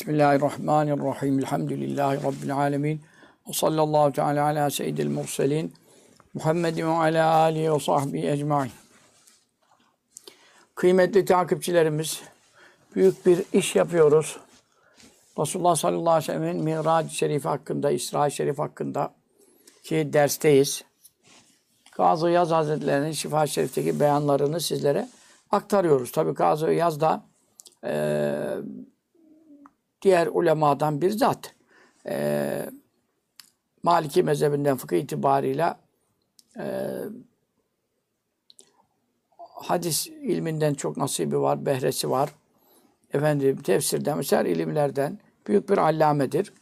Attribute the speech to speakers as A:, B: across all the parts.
A: Bismillahirrahmanirrahim. Elhamdülillahi Rabbil alemin. Ve sallallahu teala ala seyyidil murselin. Muhammedin ve ala alihi ve sahbihi ecmain. Kıymetli takipçilerimiz, büyük bir iş yapıyoruz. Resulullah sallallahu aleyhi ve sellem'in Mirac-ı hakkında, İsra-i Şerif hakkında ki dersteyiz. Gazı Yaz Hazretleri'nin Şifa-i Şerif'teki beyanlarını sizlere aktarıyoruz. Tabi Gazı Yaz da e, diğer ulemadan bir zat. E, Maliki mezhebinden fıkıh itibarıyla e, hadis ilminden çok nasibi var, behresi var. Efendim tefsirden, mesela ilimlerden büyük bir allamedir.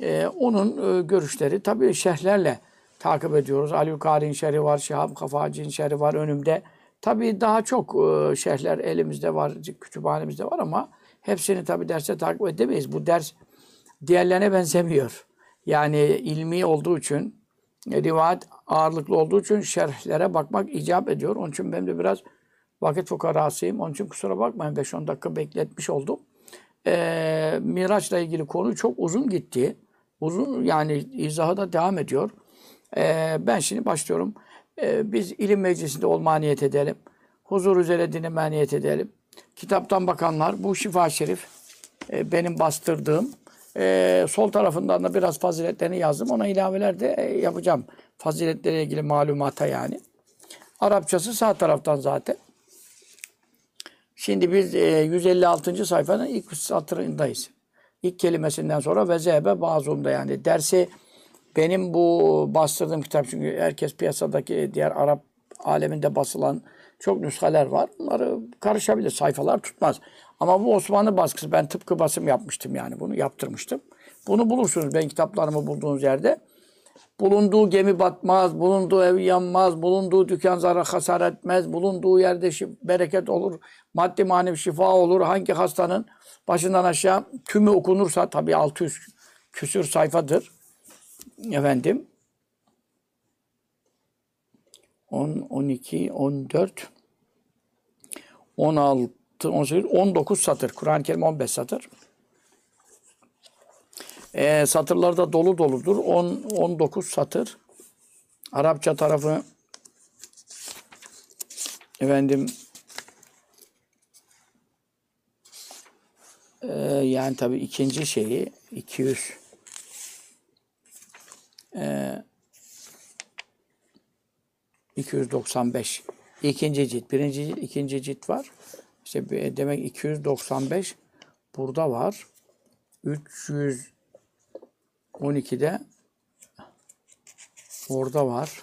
A: E, onun e, görüşleri tabii şerhlerle takip ediyoruz. Ali Yukari'nin şerhi var, Şihab Kafaci'nin şerhi var önümde. Tabii daha çok e, şerhler elimizde var, kütüphanemizde var ama hepsini tabii derse takip edemeyiz. Bu ders diğerlerine benzemiyor. Yani ilmi olduğu için, e, rivayet ağırlıklı olduğu için şerhlere bakmak icap ediyor. Onun için ben de biraz vakit fukarasıyım. Onun için kusura bakmayın 5-10 dakika bekletmiş oldum. Ee, Miraç'la ilgili konu çok uzun gitti. Uzun yani izahı da devam ediyor. Ee, ben şimdi başlıyorum. Ee, biz ilim meclisinde olmaya niyet edelim. Huzur üzere dinlemeye niyet edelim. Kitaptan bakanlar bu şifa şerif e, benim bastırdığım e, sol tarafından da biraz faziletlerini yazdım. Ona ilaveler de e, yapacağım. Faziletleriyle ilgili malumata yani. Arapçası sağ taraftan zaten. Şimdi biz e, 156. sayfanın ilk satırındayız. İlk kelimesinden sonra ve zehbe bazumda yani dersi benim bu bastırdığım kitap çünkü herkes piyasadaki diğer Arap aleminde basılan çok nüshaler var. Bunları karışabilir. Sayfalar tutmaz. Ama bu Osmanlı baskısı. Ben tıpkı basım yapmıştım yani. Bunu yaptırmıştım. Bunu bulursunuz. Ben kitaplarımı bulduğunuz yerde. Bulunduğu gemi batmaz, bulunduğu ev yanmaz, bulunduğu dükkan zarar hasar etmez, bulunduğu yerde bereket olur, maddi manevi şifa olur. Hangi hastanın başından aşağı tümü okunursa tabii 600 küsür sayfadır. Efendim 10, 12, 14, 16, 18, 19 satır. Kur'an-ı Kerim 15 satır. E, satırları da dolu doludur. 10, 19 satır. Arapça tarafı efendim e, yani tabii ikinci şeyi 200 e, 295 ikinci cilt, birinci cilt, ikinci cilt var. İşte demek 295 burada var. 312'de orada var.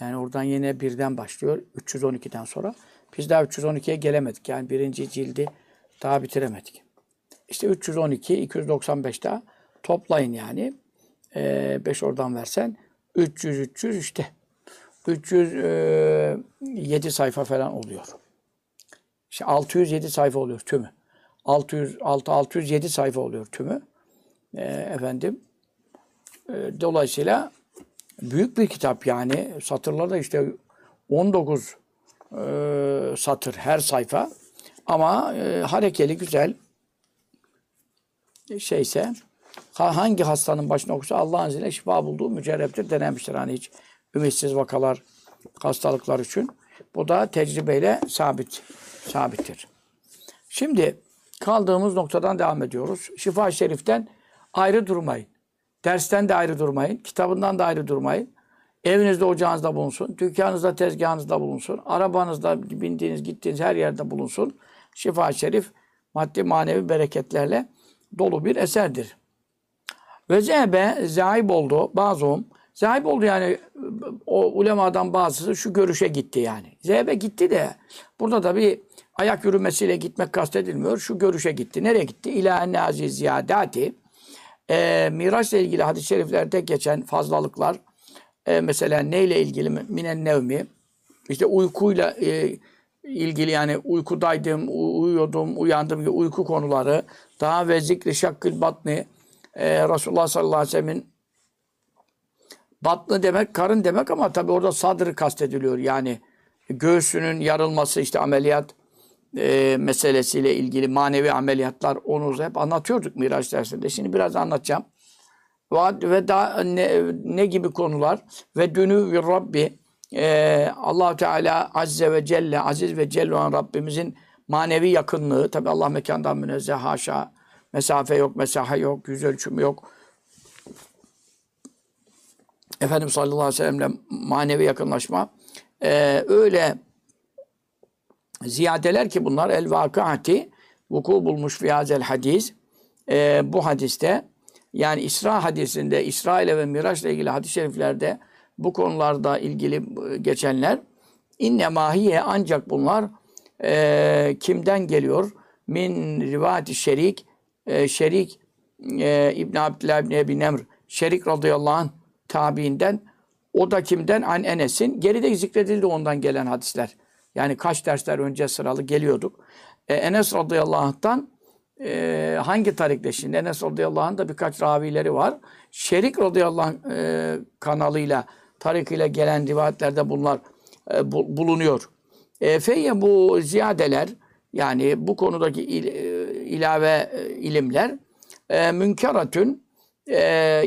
A: Yani oradan yine birden başlıyor. 312'den sonra. Biz daha 312'ye gelemedik. Yani birinci cildi daha bitiremedik. İşte 312, 295 daha toplayın yani. 5 ee, oradan versen 300, 300 işte 307 sayfa falan oluyor. İşte 607 sayfa oluyor tümü. 600, 6, 607 sayfa oluyor tümü. E, efendim. E, dolayısıyla büyük bir kitap yani. Satırları da işte 19 e, satır her sayfa. Ama e, harekeli güzel şeyse hangi hastanın başına okusa Allah'ın izniyle şifa bulduğu mücerreptir denemiştir. Hani hiç ümitsiz vakalar, hastalıklar için. Bu da tecrübeyle sabit, sabittir. Şimdi kaldığımız noktadan devam ediyoruz. Şifa-i Şerif'ten ayrı durmayın. Dersten de ayrı durmayın. Kitabından da ayrı durmayın. Evinizde, ocağınızda bulunsun. Dükkanınızda, tezgahınızda bulunsun. Arabanızda bindiğiniz, gittiğiniz her yerde bulunsun. Şifa-i Şerif maddi manevi bereketlerle dolu bir eserdir. Ve zehbe zahib oldu bazıum. Zahib oldu yani o ulemadan bazısı şu görüşe gitti yani. Zehbe gitti de burada da bir ayak yürümesiyle gitmek kastedilmiyor. Şu görüşe gitti. Nereye gitti? İlâ enne aziz ziyadati. E, Miraçla ilgili hadis-i şeriflerde geçen fazlalıklar e, mesela neyle ilgili minen nevmi işte uykuyla e, ilgili yani uykudaydım, uyuyordum, uyandım gibi uyku konuları daha ve zikri şakkül batni e, Resulullah sallallahu aleyhi ve sellem'in batını demek karın demek ama tabi orada sadrı kastediliyor. Yani göğsünün yarılması işte ameliyat e, meselesiyle ilgili manevi ameliyatlar onu hep anlatıyorduk Miraç dersinde. Şimdi biraz anlatacağım. Ve, ve da ne, ne gibi konular? Ve dünü ve Rabbi e, allah Teala Azze ve Celle, Aziz ve Celle olan Rabbimizin manevi yakınlığı. Tabi Allah mekandan münezzeh haşa. Mesafe yok, mesafe yok, yüz ölçümü yok. Efendimiz sallallahu aleyhi ve sellemle manevi yakınlaşma. E, öyle ziyadeler ki bunlar el vakıati vuku bulmuş fiyazel hadis. E, bu hadiste yani İsra hadisinde, İsra ile ve Miraç ile ilgili hadis-i şeriflerde bu konularda ilgili geçenler inne mahiye ancak bunlar e, kimden geliyor? Min rivati şerik e, şerik e, İbn Abdullah İbn Ebi Nemr şerik radıyallahu anh tabiinden o da kimden? An Enes'in. Geride zikredildi ondan gelen hadisler. Yani kaç dersler önce sıralı geliyorduk. E, Enes radıyallahu anh'tan e, hangi tarikle şimdi? Enes radıyallahu anh da birkaç ravileri var. Şerik radıyallahu anh e, kanalıyla, tarikıyla gelen rivayetlerde bunlar e, bu, bulunuyor. E, feyye bu ziyadeler yani bu konudaki il, e, ilave e, ilimler e, münkeratün e,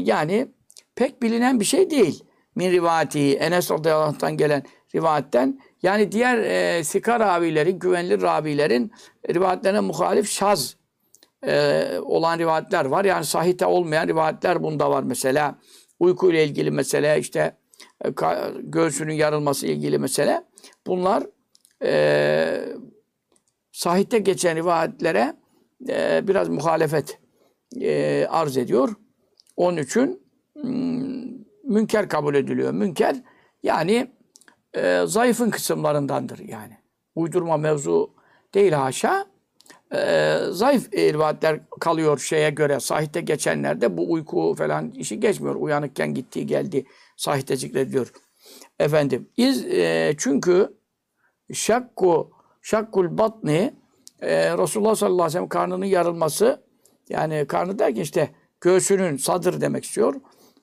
A: yani pek bilinen bir şey değil. Min rivati Enes radıyallahu anh'tan gelen rivayetten yani diğer e, sika ravilerin, güvenilir ravilerin rivayetlerine muhalif şaz e, olan rivayetler var. Yani sahite olmayan rivayetler bunda var mesela. Uyku ile ilgili mesele, işte e, göğsünün yarılması ilgili mesele. Bunlar e, sahite geçen rivayetlere e, biraz muhalefet e, arz ediyor. Onun için münker kabul ediliyor. Münker yani e, zayıfın kısımlarındandır yani. Uydurma mevzu değil haşa. E, zayıf rivayetler kalıyor şeye göre. Sahihte geçenlerde bu uyku falan işi geçmiyor. Uyanıkken gittiği geldi. Sahihte zikrediyor. Efendim. Iz, e, çünkü şakku şakkul batni e, Resulullah sallallahu aleyhi ve sellem karnının yarılması yani karnı derken işte göğsünün sadır demek istiyor.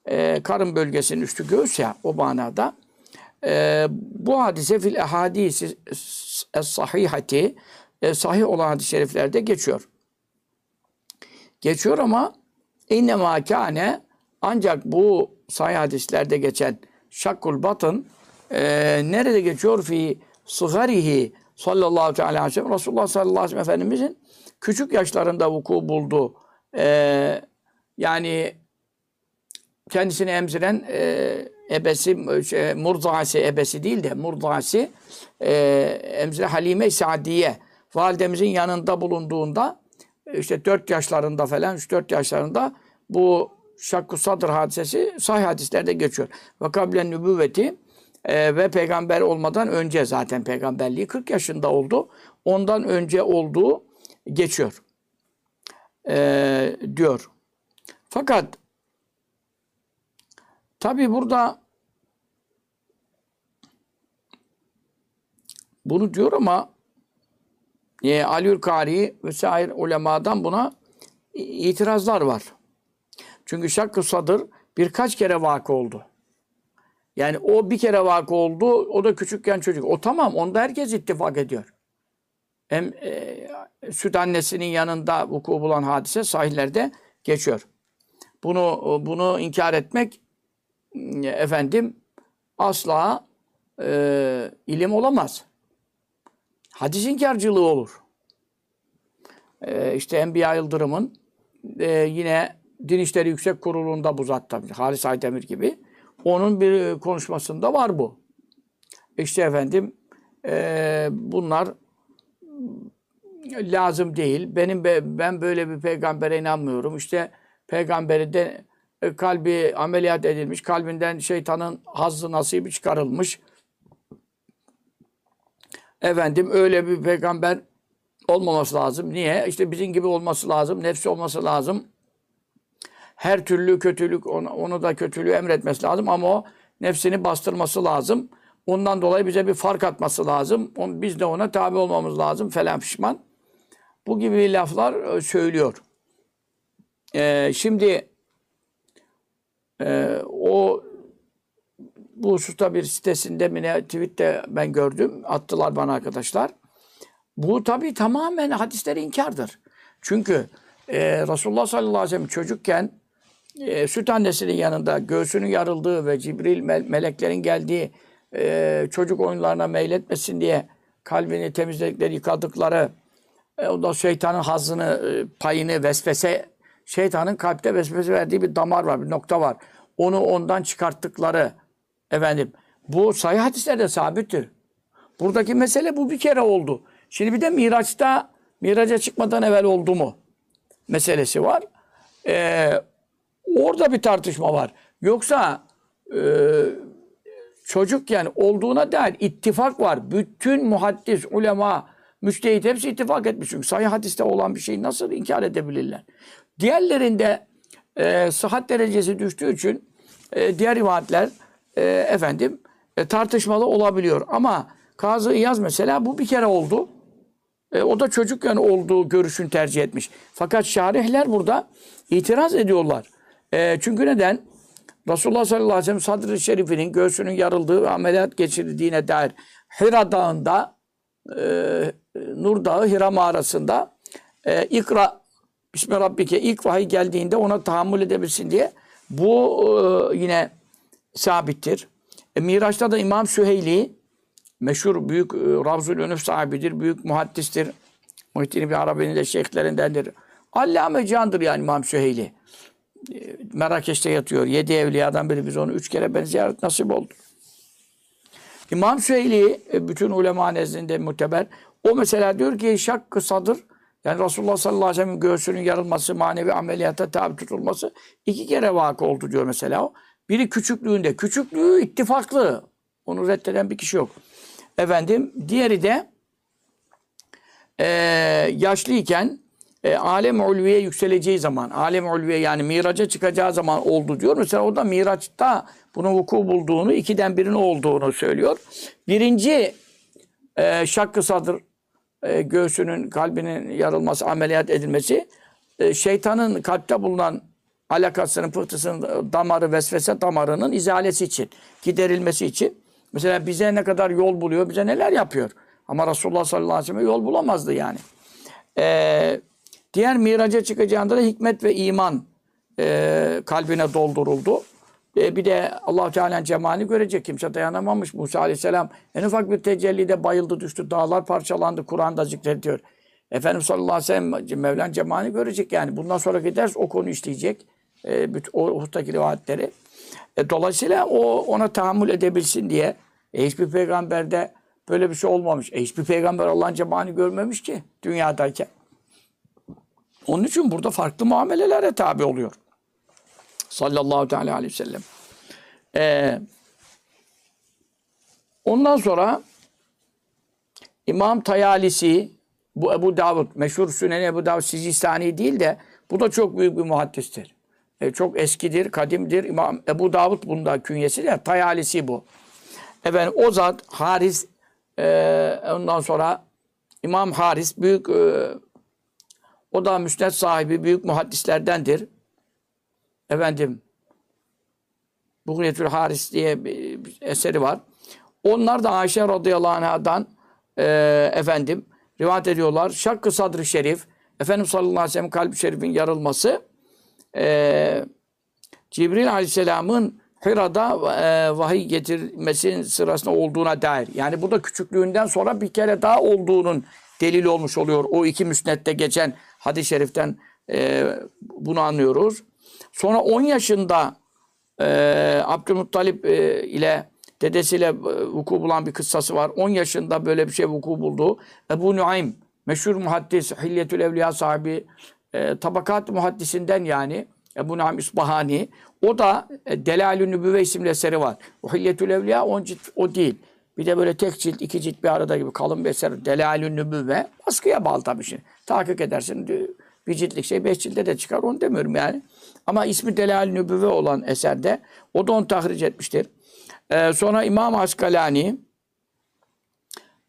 A: E, karın bölgesinin üstü göğüs ya o manada. E, bu hadise fil ehadisi sahihati e, sahih olan hadis-i şeriflerde geçiyor. Geçiyor ama innema kâne ancak bu sahih hadislerde geçen şakkul batın e, nerede geçiyor? Fi sıgarihi sallallahu aleyhi ve sellem Resulullah sallallahu aleyhi ve sellem Efendimizin küçük yaşlarında vuku buldu. E, yani kendisini emziren e, ebesi, şey, murdaasi ebesi değil de murdaasi e, emzire Halime Sadiye validemizin yanında bulunduğunda işte 4 yaşlarında falan 3-4 yaşlarında bu şakku sadır hadisesi sahih hadislerde geçiyor. Ve kablen nübüvveti e, ve peygamber olmadan önce zaten peygamberliği 40 yaşında oldu. Ondan önce olduğu geçiyor. E, diyor. Fakat tabi burada bunu diyor ama e, Aliül Kari vesaire ulemadan buna itirazlar var. Çünkü şakkı sadır birkaç kere vakı oldu. Yani o bir kere vakı oldu, o da küçükken çocuk. O tamam, onda herkes ittifak ediyor. Hem e, süt annesinin yanında vuku bulan hadise sahillerde geçiyor. Bunu bunu inkar etmek e, efendim asla e, ilim olamaz. Hadis inkarcılığı olur. E, işte Enbiya Yıldırım'ın e, yine Din İşleri Yüksek Kurulu'nda bu zat tabii. Halis Aydemir gibi. Onun bir konuşmasında var bu. İşte efendim e, bunlar lazım değil. Benim ben böyle bir peygambere inanmıyorum. İşte peygamberi de kalbi ameliyat edilmiş, kalbinden şeytanın hazzı nasibi çıkarılmış. Efendim öyle bir peygamber olmaması lazım. Niye? İşte bizim gibi olması lazım, nefsi olması lazım. Her türlü kötülük, onu, onu da kötülüğü emretmesi lazım ama o nefsini bastırması lazım. Ondan dolayı bize bir fark atması lazım. Biz de ona tabi olmamız lazım falan pişman. Bu gibi laflar e, söylüyor. Ee, şimdi e, o bu hususta bir sitesinde mi ne tweette ben gördüm. Attılar bana arkadaşlar. Bu tabi tamamen hadisleri inkardır. Çünkü e, Resulullah sallallahu aleyhi ve sellem çocukken e, süt annesinin yanında göğsünün yarıldığı ve Cibril mel- meleklerin geldiği e, çocuk oyunlarına meyletmesin diye kalbini temizledikleri, yıkadıkları e, o da şeytanın hazını, e, payını, vesvese, şeytanın kalpte vesvese verdiği bir damar var, bir nokta var. Onu ondan çıkarttıkları efendim. Bu sayı hadislerde sabittir. Buradaki mesele bu bir kere oldu. Şimdi bir de Miraç'ta, Miraç'a çıkmadan evvel oldu mu meselesi var. Ee, orada bir tartışma var. Yoksa e, çocuk yani olduğuna dair ittifak var. Bütün muhaddis, ulema, müçtehit hepsi ittifak etmiş. Çünkü sahih hadiste olan bir şeyi nasıl inkar edebilirler? Diğerlerinde e, sıhhat derecesi düştüğü için e, diğer rivayetler e, efendim e, tartışmalı olabiliyor. Ama Kazı İyaz mesela bu bir kere oldu. E, o da çocukken olduğu görüşünü tercih etmiş. Fakat şarihler burada itiraz ediyorlar. E, çünkü neden? Resulullah sallallahu aleyhi ve sellem sadr-ı şerifinin göğsünün yarıldığı ve ameliyat geçirdiğine dair Hira Dağı'nda e, Nur Dağı Hira mağarasında e, ikra Bismi ilk vahiy geldiğinde ona tahammül edebilsin diye bu e, yine sabittir. E, Miraç'ta da İmam Süheyli meşhur büyük e, Ravzul Önüf sahibidir, büyük muhaddistir. Muhittin bir Arabi'nin de şeyhlerindendir. Allame candır yani İmam Süheyli. E, Merakeş'te yatıyor. Yedi evliyadan biri. Biz onu üç kere ben ziyaret nasip oldu. İmam Süheyli e, bütün ulema nezdinde muteber. O mesela diyor ki şakkı sadır yani Resulullah sallallahu aleyhi ve sellem göğsünün yarılması, manevi ameliyata tabi tutulması iki kere vakı oldu diyor mesela o. Biri küçüklüğünde. Küçüklüğü ittifaklı. Onu reddeden bir kişi yok. Efendim diğeri de e, yaşlıyken e, alem ulviye yükseleceği zaman, alem ulviye yani miraca çıkacağı zaman oldu diyor. Mesela o da miraçta bunun vuku bulduğunu, ikiden birinin olduğunu söylüyor. Birinci e, şakkı sadır, e, göğsünün, kalbinin yarılması, ameliyat edilmesi, e, şeytanın kalpte bulunan alakasının, pıhtısının, damarı, vesvese damarının izalesi için, giderilmesi için. Mesela bize ne kadar yol buluyor, bize neler yapıyor. Ama Resulullah sallallahu aleyhi ve sellem yol bulamazdı yani. Ee, diğer miraca çıkacağında da hikmet ve iman e, kalbine dolduruldu. E, bir de allah Teala'nın cemalini görecek. Kimse dayanamamış. Musa aleyhisselam en ufak bir tecellide bayıldı düştü. Dağlar parçalandı. Kur'an'da zikrediyor. Efendimiz sallallahu aleyhi ve sellem Mevla'nın cemalini görecek yani. Bundan sonraki ders o konu işleyecek. E, bütün, o hustaki rivayetleri. E, dolayısıyla o ona tahammül edebilsin diye e, hiçbir peygamberde böyle bir şey olmamış. E, hiçbir peygamber Allah'ın cemalini görmemiş ki dünyadayken. Onun için burada farklı muamelelere tabi oluyor. Sallallahu teala aleyhi ve sellem. Ee, ondan sonra İmam Tayalisi bu Ebu Davud, meşhur Sünen Ebu Davud Sicistani değil de bu da çok büyük bir muhaddistir. E, çok eskidir, kadimdir. İmam Ebu Davud bunda künyesi de Tayalisi bu. Efendim o zat Haris e, ondan sonra İmam Haris büyük e, o da müsned sahibi büyük muhaddislerdendir. Efendim Buğyetül Haris diye bir, eseri var. Onlar da Ayşe radıyallahu anh'dan e, efendim rivayet ediyorlar. Şakkı sadrı şerif Efendimiz sallallahu aleyhi ve sellem kalbi şerifin yarılması e, Cibril aleyhisselamın Hira'da e, vahiy getirmesinin sırasında olduğuna dair. Yani bu da küçüklüğünden sonra bir kere daha olduğunun delil olmuş oluyor. O iki müsnette geçen hadis-i şeriften e, bunu anlıyoruz. Sonra 10 yaşında e, Abdülmuttalip e, ile dedesiyle e, vuku bulan bir kıssası var. 10 yaşında böyle bir şey vuku buldu. Ebu Nuaym, meşhur muhaddis, Hilyetül Evliya sahibi, e, tabakat muhaddisinden yani Ebu Nuaym İsbahani. O da e, Delalü Nübüve isimli eseri var. O Hilyetül Evliya 10 cilt o değil. Bir de böyle tek cilt, iki cilt bir arada gibi kalın bir eser. Delalü Nübüve. Baskıya bağlı tabii şimdi. Tahkik edersin. Bir ciltlik şey beş cilde de çıkar. Onu demiyorum yani. Ama ismi Delalü Nübüve olan eserde o da onu tahric etmiştir. Ee, sonra İmam Askalani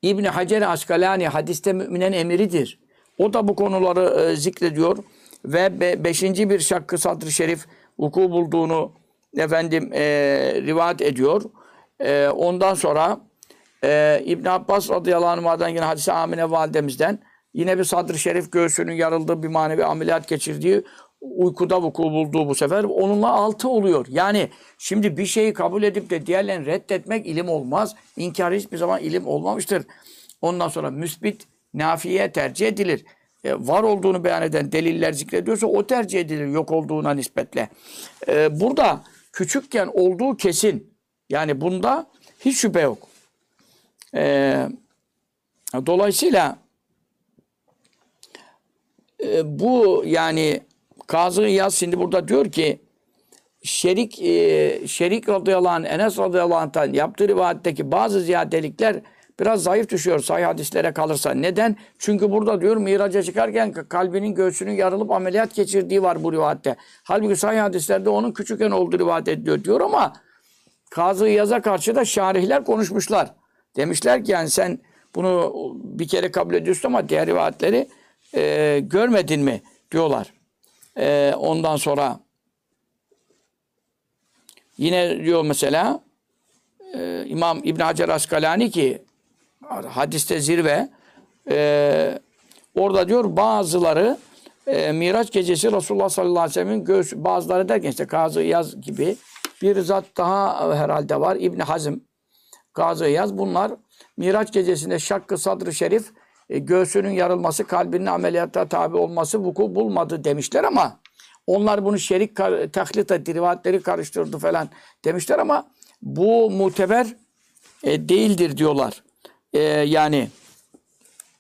A: İbni Hacer Askalani hadiste müminen emiridir. O da bu konuları e, zikrediyor ve be, beşinci bir şakkı sadr-ı şerif vuku bulduğunu efendim e, rivayet ediyor. E, ondan sonra Ee, İbn Abbas radıyallahu anh'dan yine hadise Amine validemizden yine bir sadr-ı şerif göğsünün yarıldığı bir manevi ameliyat geçirdiği uykuda vuku bulduğu bu sefer onunla altı oluyor. Yani şimdi bir şeyi kabul edip de diğerlerini reddetmek ilim olmaz. İnkar hiçbir zaman ilim olmamıştır. Ondan sonra müsbit nafiye tercih edilir. E, var olduğunu beyan eden deliller zikrediyorsa o tercih edilir yok olduğuna nispetle. E, burada küçükken olduğu kesin. Yani bunda hiç şüphe yok. E, dolayısıyla e, bu yani Kazı İyaz şimdi burada diyor ki Şerik e, Şerik radıyallahu anh, Enes radıyallahu anh'tan yaptığı rivayetteki bazı ziyadelikler biraz zayıf düşüyor sahih hadislere kalırsa. Neden? Çünkü burada diyor miraca çıkarken kalbinin göğsünün yarılıp ameliyat geçirdiği var bu rivayette. Halbuki sahih hadislerde onun küçükken olduğu rivayet ediliyor diyor ama Kazı Yaz'a karşı da şarihler konuşmuşlar. Demişler ki yani sen bunu bir kere kabul ediyorsun ama diğer rivayetleri e, görmedin mi diyorlar. E, ondan sonra yine diyor mesela e, İmam İbn Hacer Askalani ki hadiste zirve e, orada diyor bazıları e, Miraç gecesi Resulullah sallallahu aleyhi ve sellem'in göğsü bazıları derken işte Kazı Yaz gibi bir zat daha herhalde var İbn Hazm Kazı Yaz. Bunlar Miraç gecesinde şakkı sadrı şerif e, göğsünün yarılması, kalbinin ameliyatta tabi olması vuku bulmadı demişler ama onlar bunu şerik taklit etti, rivayetleri karıştırdı falan demişler ama bu muteber e, değildir diyorlar. E, yani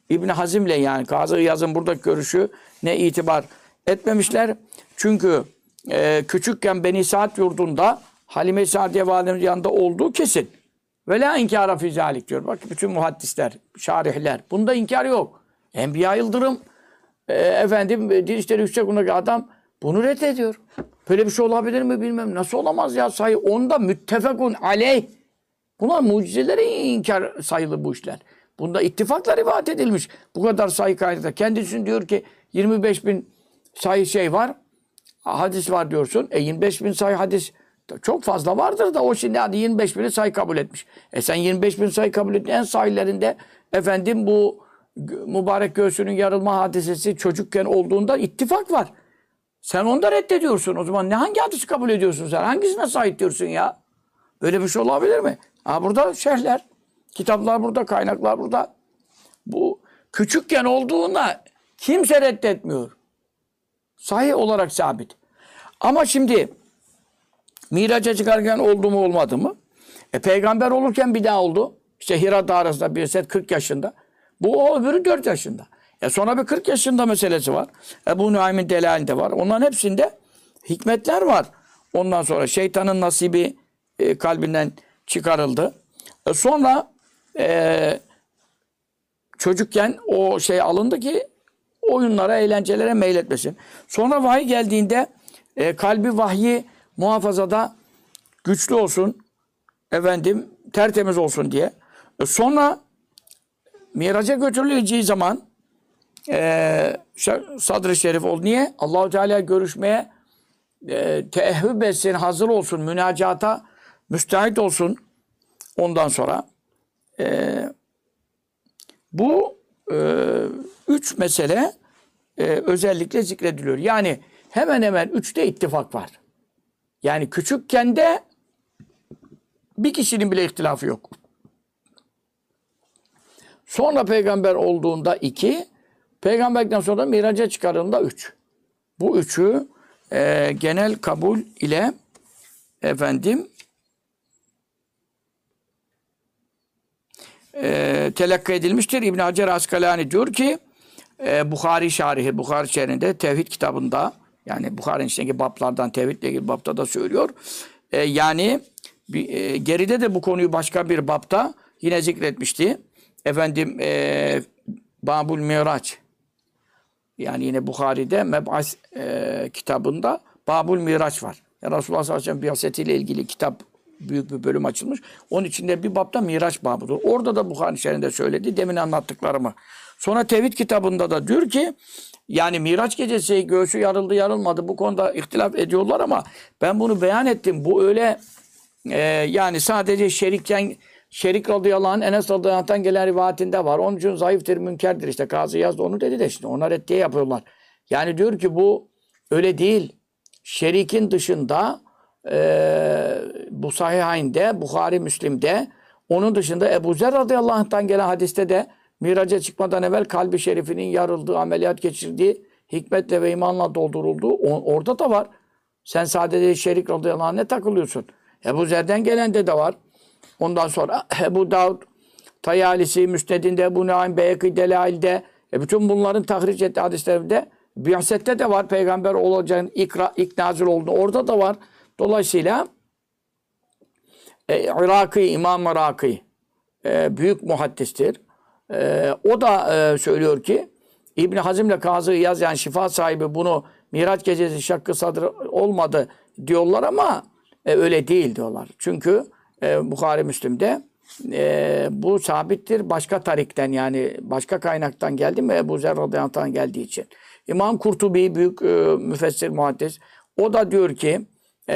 A: İbn Hazim'le yani Kazı Yaz'ın buradaki görüşü ne itibar etmemişler. Çünkü e, küçükken Beni Saat yurdunda Halime Sadiye validemiz yanında olduğu kesin. Ve la inkara fi zalik diyor. Bak bütün muhaddisler, şarihler. Bunda inkar yok. Enbiya Yıldırım e, efendim din işleri yüksek adam bunu reddediyor. Böyle bir şey olabilir mi bilmem. Nasıl olamaz ya sayı. Onda müttefekun aleyh. Bunlar mucizelere inkar sayılı bu işler. Bunda ittifakla rivayet edilmiş. Bu kadar sayı kaynakta. Kendisi diyor ki 25 bin sayı şey var. Hadis var diyorsun. E 25 bin sayı hadis çok fazla vardır da o şimdi hadi 25 bini sayı kabul etmiş. E sen 25 bin sayı kabul ettin. En sayılarında efendim bu mübarek göğsünün yarılma hadisesi çocukken olduğunda ittifak var. Sen onu da reddediyorsun. O zaman ne hangi hadisi kabul ediyorsun sen? Hangisine sahip diyorsun ya? Böyle bir şey olabilir mi? Ha burada şerhler, kitaplar burada, kaynaklar burada. Bu küçükken olduğunda kimse reddetmiyor. Sahih olarak sabit. Ama şimdi Miraca çıkarken oldu mu olmadı mı? E peygamber olurken bir daha oldu. İşte Hira Dağı'nda bir set 40 yaşında. Bu o öbürü 4 yaşında. E sonra bir 40 yaşında meselesi var. Ebu Nuaym'in delalinde var. Onların hepsinde hikmetler var. Ondan sonra şeytanın nasibi e, kalbinden çıkarıldı. E sonra e, çocukken o şey alındı ki oyunlara, eğlencelere meyletmesin. Sonra vahiy geldiğinde e, kalbi vahyi muhafazada güçlü olsun, efendim tertemiz olsun diye. E sonra miraca götürüleceği zaman e, sadr-ı şerif oldu. Niye? Allahu Teala görüşmeye e, teehhüb etsin, hazır olsun, münacata müstahit olsun. Ondan sonra e, bu e, üç mesele e, özellikle zikrediliyor. Yani hemen hemen üçte ittifak var. Yani küçükken de bir kişinin bile ihtilafı yok. Sonra peygamber olduğunda iki, peygamberden sonra miraca çıkarında üç. Bu üçü e, genel kabul ile efendim e, telakki edilmiştir. İbn Hacer Askalani diyor ki e, Bukhari şarihi, Bukhari şehrinde tevhid kitabında yani Bukhari'nin içindeki bablardan tevhidle ilgili babda da söylüyor. E, yani bir, e, geride de bu konuyu başka bir babda yine zikretmişti. Efendim e, Babul Miraç yani yine Bukhari'de Meb'as e, kitabında Babul Miraç var. Yani Resulullah sallallahu aleyhi ve sellem biyasetiyle ilgili kitap büyük bir bölüm açılmış. Onun içinde bir babda Miraç babıdır. Orada da Bukhari şerinde söyledi. Demin anlattıklarımı. Sonra Tevhid kitabında da diyor ki yani Miraç gecesi göğsü yarıldı yarılmadı bu konuda ihtilaf ediyorlar ama ben bunu beyan ettim. Bu öyle e, yani sadece şerikken Şerik radıyallahu anh Enes radıyallahu anh'tan gelen rivayetinde var. Onun için zayıftır, münkerdir. İşte Kazı Yaz da onu dedi de şimdi ona reddiye yapıyorlar. Yani diyor ki bu öyle değil. Şerikin dışında e, bu Sahihayn'de, Bukhari, Müslim'de onun dışında Ebu Zer radıyallahu anh'tan gelen hadiste de miraca çıkmadan evvel kalbi şerifinin yarıldığı, ameliyat geçirdiği, hikmetle ve imanla doldurulduğu o- orada da var. Sen sadece Şerik radıyallahu anh'e takılıyorsun. Ebu Zer'den gelen de de var. Ondan sonra Ebu Davud, Tayalisi, Müsned'inde, Ebu Naim, Beyekî, Delail'de, e bütün bunların tahric ettiği hadislerinde Bihaset'te de var. Peygamber olacağın ikra, ilk nazil olduğu orada da var. Dolayısıyla e, Iraki, İmam Iraki e, büyük muhaddistir. E, o da e, söylüyor ki İbn Hazim'le Kazı Yaz yani şifa sahibi bunu Miraç gecesi şakkı sadr olmadı diyorlar ama e, öyle değil diyorlar. Çünkü e, Bukhari Müslim'de e, bu sabittir. Başka tarikten yani başka kaynaktan geldi mi Ebu Zer radıyallahu geldiği için. İmam Kurtubi büyük e, müfessir muhaddis. O da diyor ki e,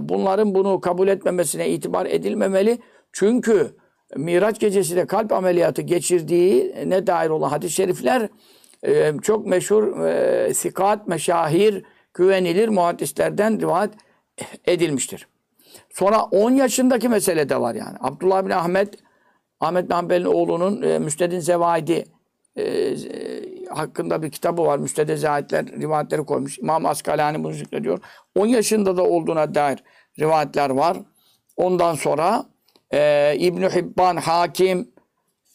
A: bunların bunu kabul etmemesine itibar edilmemeli. Çünkü Miraç gecesinde kalp ameliyatı geçirdiğine dair olan hadis-i şerifler e, çok meşhur e, sikat, meşahir, güvenilir muhaddislerden rivayet edilmiştir. Sonra 10 yaşındaki mesele de var yani. Abdullah bin Ahmet, Ahmet bin Hanbel'in oğlunun e, Müstedin Zevaidi e, hakkında bir kitabı var. Müstede Zahitler rivayetleri koymuş. İmam Askalani bunu zikrediyor. 10 yaşında da olduğuna dair rivayetler var. Ondan sonra e, İbn Hibban, Hakim,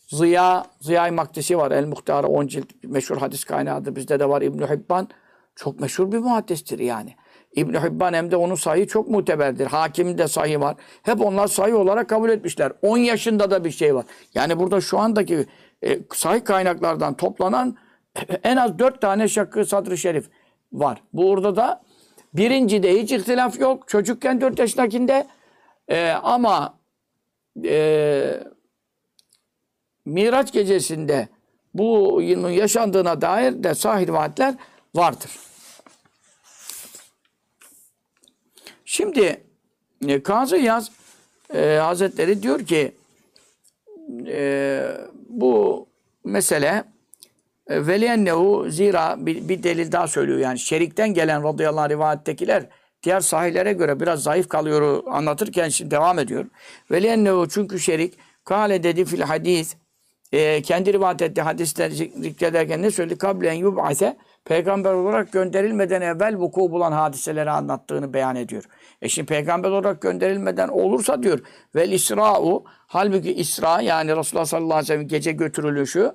A: Ziya, Ziya-i Maktisi var. El Muhtar'a 10 cilt meşhur hadis kaynağıdır. Bizde de var İbn Hibban. Çok meşhur bir muhaddistir yani. İbn Hibban hem de onun sahih çok muteberdir. Hakimin de sahih var. Hep onlar sahih olarak kabul etmişler. 10 yaşında da bir şey var. Yani burada şu andaki e, sahih kaynaklardan toplanan en az 4 tane şakkı sadrı şerif var. Burada da birincide hiç ihtilaf yok. Çocukken 4 yaşındakinde e, ama e, Miraç gecesinde bu yılın yaşandığına dair de sahih rivayetler vardır. Şimdi e, Kazı Yaz e, Hazretleri diyor ki e, bu mesele e, veliyennehu zira bir, bir delil daha söylüyor yani şerikten gelen radıyallahu anh rivayettekiler diğer sahihlere göre biraz zayıf kalıyor anlatırken şimdi devam ediyor. Veliyennehu çünkü şerik kale dedi fil hadis e, kendi rivayet ettiği hadisler zikrederken ne söyledi? Kablen yub'ase peygamber olarak gönderilmeden evvel vuku bulan hadiseleri anlattığını beyan ediyor. E şimdi peygamber olarak gönderilmeden olursa diyor vel isra'u halbuki isra yani Resulullah sallallahu aleyhi ve sellem gece götürülüşü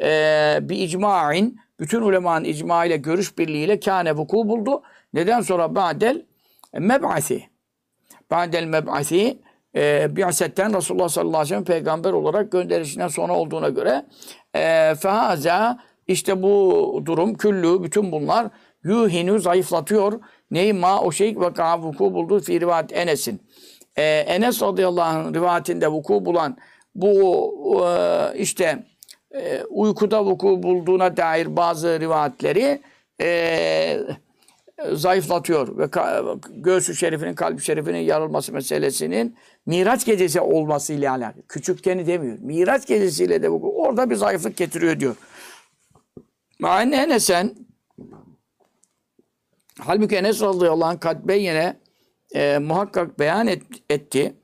A: e, bir icmain bütün ulemanın icma ile görüş birliğiyle kâne vuku buldu. Neden sonra ba'del meb'asi ba'del meb'asi e, bi'asetten Resulullah sallallahu aleyhi ve sellem peygamber olarak gönderişinden sonra olduğuna göre e, fehaza işte bu durum küllü bütün bunlar yuhinu zayıflatıyor. Neyi ma o şey vaka vuku buldu fi rivayet Enes'in. E, Enes radıyallahu anh rivayetinde vuku bulan bu e, işte e, uykuda vuku bulduğuna dair bazı rivayetleri e, zayıflatıyor ve göğsü şerifinin, kalbi şerifinin yarılması meselesinin Miraç gecesi olması ile alakalı. Küçükkeni demiyor. Miraç gecesiyle de bu orada bir zayıflık getiriyor diyor. Aynı Enes'en halbuki Enes radıyallahu anh kad beyyene e, muhakkak beyan et, etti.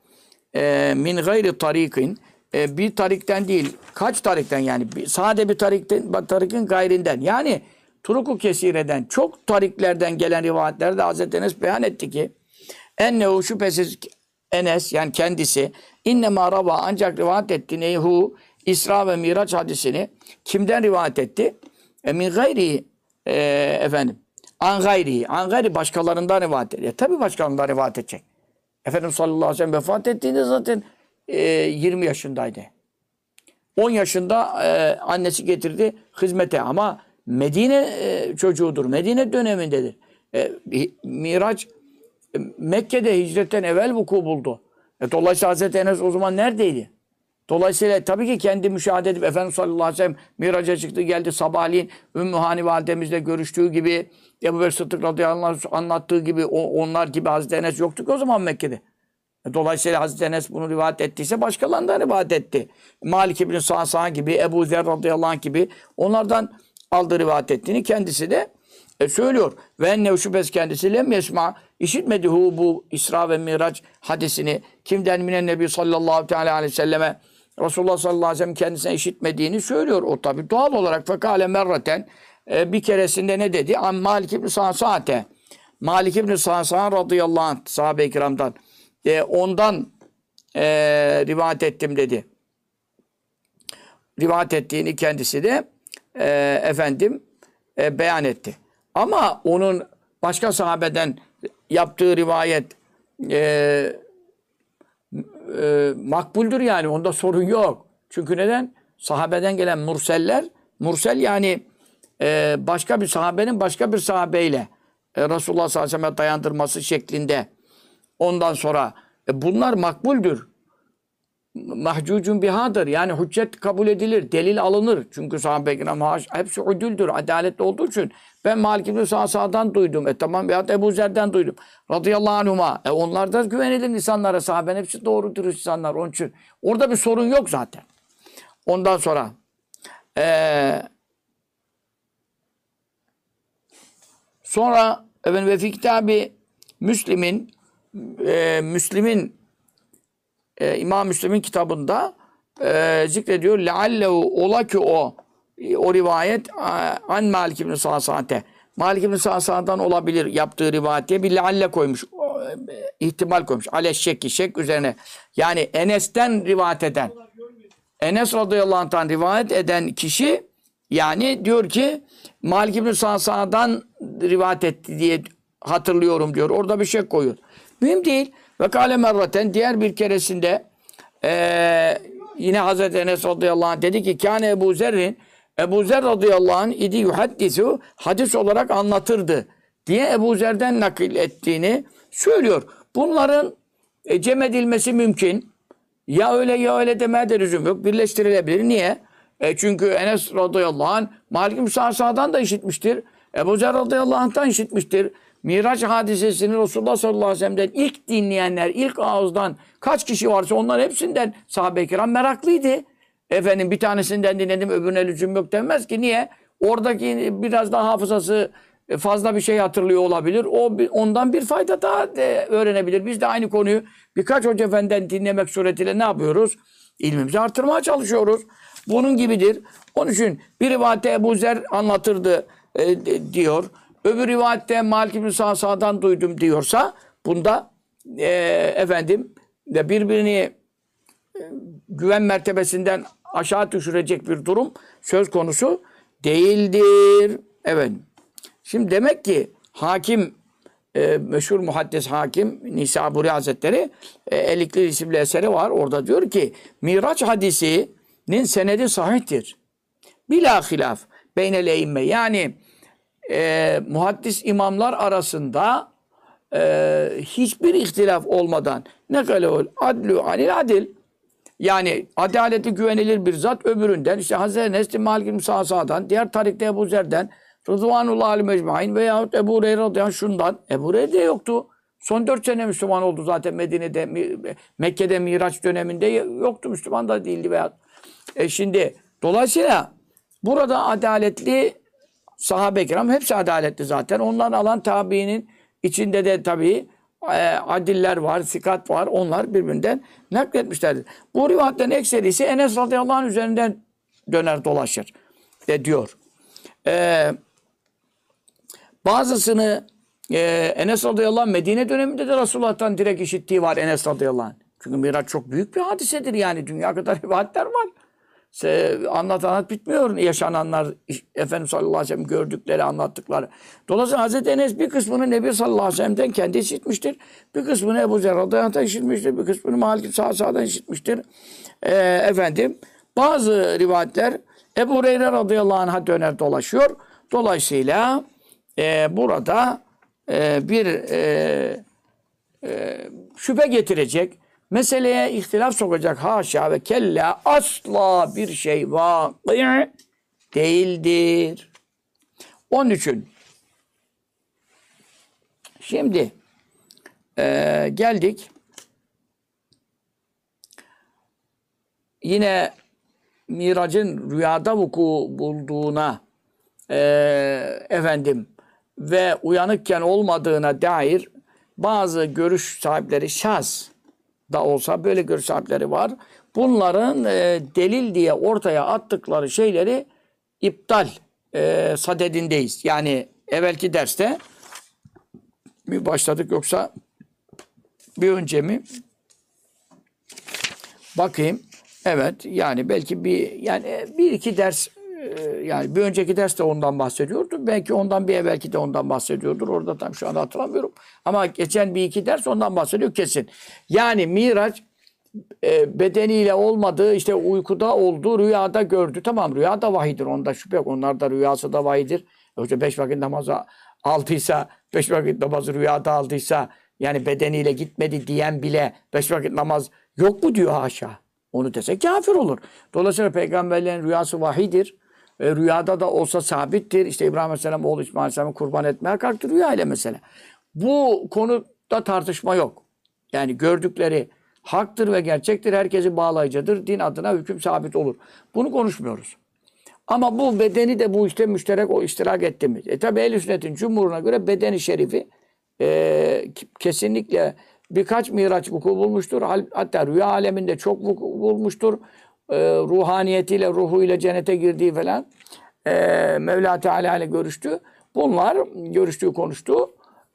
A: E, min gayri tarikin e, bir tarikten değil. Kaç tarikten yani? Bir, sade bir tarikten, tarikin gayrinden. Yani Turuku kesireden çok tariklerden gelen rivayetlerde Hazreti Enes beyan etti ki ennehu şüphesiz Enes yani kendisi innema rava ancak rivayet etti neyhu İsra ve Miraç hadisini kimden rivayet etti? E min gayri e, efendim an gayri an gayri başkalarından rivayet etti. E, tabi başkalarından rivayet edecek. Efendimiz sallallahu aleyhi ve sellem vefat ettiğinde zaten e, 20 yaşındaydı. 10 yaşında e, annesi getirdi hizmete ama Medine e, çocuğudur. Medine dönemindedir. E, Miraç e, Mekke'de hicretten evvel vuku buldu. E, dolayısıyla Hazreti Enes o zaman neredeydi? Dolayısıyla tabii ki kendi müşahede edip Efendimiz sallallahu aleyhi ve sellem miraca çıktı geldi sabahleyin Ümmü Hani validemizle görüştüğü gibi Ebu Bekir Sıddık radıyallahu anlattığı gibi onlar gibi Hazreti Enes yoktu o zaman Mekke'de. Dolayısıyla Hazreti Enes bunu rivayet ettiyse başkalarından rivayet etti. Malik İbni Sa'sa gibi, Ebu Zer radıyallahu anh gibi onlardan aldığı rivayet ettiğini kendisi de e, söylüyor. Ve enne şüphes kendisi lem yesma işitmedi hu bu İsra ve Miraç hadisini kimden minen Nebi sallallahu teala aleyhi ve selleme Resulullah sallallahu aleyhi ve sellem kendisine işitmediğini söylüyor. O tabi doğal olarak fekale merraten e, bir keresinde ne dedi? Am Malik İbni Sa'sa'te Malik İbni Sa'sa radıyallahu anh sahabe-i kiramdan e, ondan e, rivayet ettim dedi. Rivayet ettiğini kendisi de e, efendim e, beyan etti. Ama onun başka sahabeden yaptığı rivayet e, e, makbuldür yani. Onda sorun yok. Çünkü neden? Sahabeden gelen murseller, mursel yani e, başka bir sahabenin başka bir sahabeyle e, Resulullah sallallahu aleyhi ve sellem dayandırması şeklinde ondan sonra e, bunlar makbuldür. Mahcucun bihadır. Yani hüccet kabul edilir, delil alınır. Çünkü sahabe-i kiram hepsi udüldür, adaletli olduğu için. Ben Malik İbni Sa'sa'dan duydum. E tamam veyahut Ebu Zer'den duydum. Radıyallahu anhuma. E onlar da güvenilir insanlara. Sahaben hepsi doğru dürüst insanlar. Onun için orada bir sorun yok zaten. Ondan sonra eee sonra efendim, ve fi kitabı Müslim'in e, Müslim'in e, İmam Müslim'in kitabında e, zikrediyor. Leallehu ola ki o e, o rivayet an Malik İbni Sa'sa'te. Malik İbni Sa'sa'dan olabilir yaptığı rivayet diye bir lealle koymuş. E, ihtimal koymuş. Ale şekki şek üzerine. Yani Enes'ten rivayet eden. Enes radıyallahu anh'tan rivayet eden kişi yani diyor ki Malik İbni Sa'sa'dan rivayet etti diye hatırlıyorum diyor. Orada bir şey koyuyor. Mühim değil. Ve kâle merraten diğer bir keresinde eee, yine Hazreti Enes radıyallahu anh dedi ki kâne Ebu Zer'in Ebu Zer radıyallahu anh idi yuhaddisu hadis olarak anlatırdı diye Ebu Zer'den nakil ettiğini söylüyor. Bunların e, cem edilmesi mümkün. Ya öyle ya öyle demeye de lüzum yok. Birleştirilebilir. Niye? E çünkü Enes radıyallahu anh Malik bin Sa'sa'dan da işitmiştir. Ebu Zer radıyallahu anh'tan işitmiştir. Miraç hadisesini Resulullah sallallahu aleyhi ve sellem'den ilk dinleyenler, ilk ağızdan kaç kişi varsa onlar hepsinden sahabe-i kiram meraklıydı. Efendim bir tanesinden dinledim öbürüne lüzum yok denmez ki. Niye? Oradaki biraz daha hafızası fazla bir şey hatırlıyor olabilir. O ondan bir fayda daha de öğrenebilir. Biz de aynı konuyu birkaç hoca efendiden dinlemek suretiyle ne yapıyoruz? İlmimizi artırmaya çalışıyoruz. Bunun gibidir. Onun için bir rivayette Ebu Zer anlatırdı e, diyor. Öbür rivayette Malik İbni Sa'sa'dan duydum diyorsa bunda e, efendim de birbirini güven mertebesinden aşağı düşürecek bir durum söz konusu değildir. Evet. Şimdi demek ki hakim e, meşhur muhaddis hakim Nisaburi Hazretleri e, Elikli isimli eseri var. Orada diyor ki Miraç hadisinin senedi sahihtir. Bila hilaf beynel eimme. Yani e, muhaddis imamlar arasında e, hiçbir ihtilaf olmadan ne kadar adlu anil adil yani adaleti güvenilir bir zat öbüründen işte Hazreti Nesli Malik bin Sa'sa'dan diğer tarikte Ebu Zer'den Rıdvanullah Ali Mecmain veyahut Ebu Hureyre radıyallahu şundan Ebu Hureyre de yoktu. Son dört sene Müslüman oldu zaten Medine'de, Mekke'de Miraç döneminde yoktu. Müslüman da değildi veya. E şimdi dolayısıyla burada adaletli sahabe-i kiram hepsi adaletli zaten. Ondan alan tabiinin içinde de tabii e, adiller var, sikat var. Onlar birbirinden nakletmişlerdir. Bu rivayetlerin ekserisi Enes radıyallahu anh üzerinden döner dolaşır de diyor. E, bazısını e, Enes radıyallahu anh Medine döneminde de Resulullah'tan direkt işittiği var Enes radıyallahu anh. Çünkü Miraç çok büyük bir hadisedir yani. Dünya kadar rivayetler var. Anlat anlat bitmiyor yaşananlar Efendimiz sallallahu aleyhi ve sellem gördükleri anlattıkları. Dolayısıyla Hazreti Enes bir kısmını Nebi sallallahu aleyhi ve sellem'den kendi işitmiştir. Bir kısmını Ebu Zer radıyallahu işitmiştir. Bir kısmını Malik sağ sağdan işitmiştir. Ee, efendim bazı rivayetler Ebu Hureyre radıyallahu anh'a döner dolaşıyor. Dolayısıyla e, burada e, bir e, şüphe getirecek, meseleye ihtilaf sokacak haşa ve kella asla bir şey vakı değildir. Onun için şimdi eee, geldik yine miracın rüyada vuku bulduğuna e, efendim ve uyanıkken olmadığına dair bazı görüş sahipleri şaz da olsa böyle görüş sahipleri var. Bunların e, delil diye ortaya attıkları şeyleri iptal e, sadedindeyiz. Yani evvelki derste mi başladık yoksa bir önce mi? Bakayım. Evet yani belki bir yani bir iki ders yani bir önceki ders de ondan bahsediyordu. Belki ondan bir evvelki de ondan bahsediyordur. Orada tam şu anda hatırlamıyorum. Ama geçen bir iki ders ondan bahsediyor kesin. Yani Miraç e, bedeniyle olmadığı işte uykuda oldu, rüyada gördü. Tamam rüya da vahidir. Onda şüphe yok. Onlar da rüyası da vahidir. Hoca beş vakit namazı aldıysa, beş vakit namazı rüyada aldıysa yani bedeniyle gitmedi diyen bile beş vakit namaz yok mu diyor haşa. Onu dese kafir olur. Dolayısıyla peygamberlerin rüyası vahidir. E, rüyada da olsa sabittir. İşte İbrahim Aleyhisselam oğlu İsmail Aleyhisselam'ı kurban etmeye kalktı rüya ile mesele. Bu konuda tartışma yok. Yani gördükleri haktır ve gerçektir. Herkesi bağlayıcıdır. Din adına hüküm sabit olur. Bunu konuşmuyoruz. Ama bu bedeni de bu işte müşterek o iştirak etti mi? E tabi ehl sünnetin cumhuruna göre bedeni şerifi e, kesinlikle birkaç miraç vuku bulmuştur. Hatta rüya aleminde çok vuku bulmuştur. E, ruhaniyetiyle, ruhuyla cennete girdiği falan. E, Mevla Teala ile görüştü. Bunlar görüştüğü konuştu.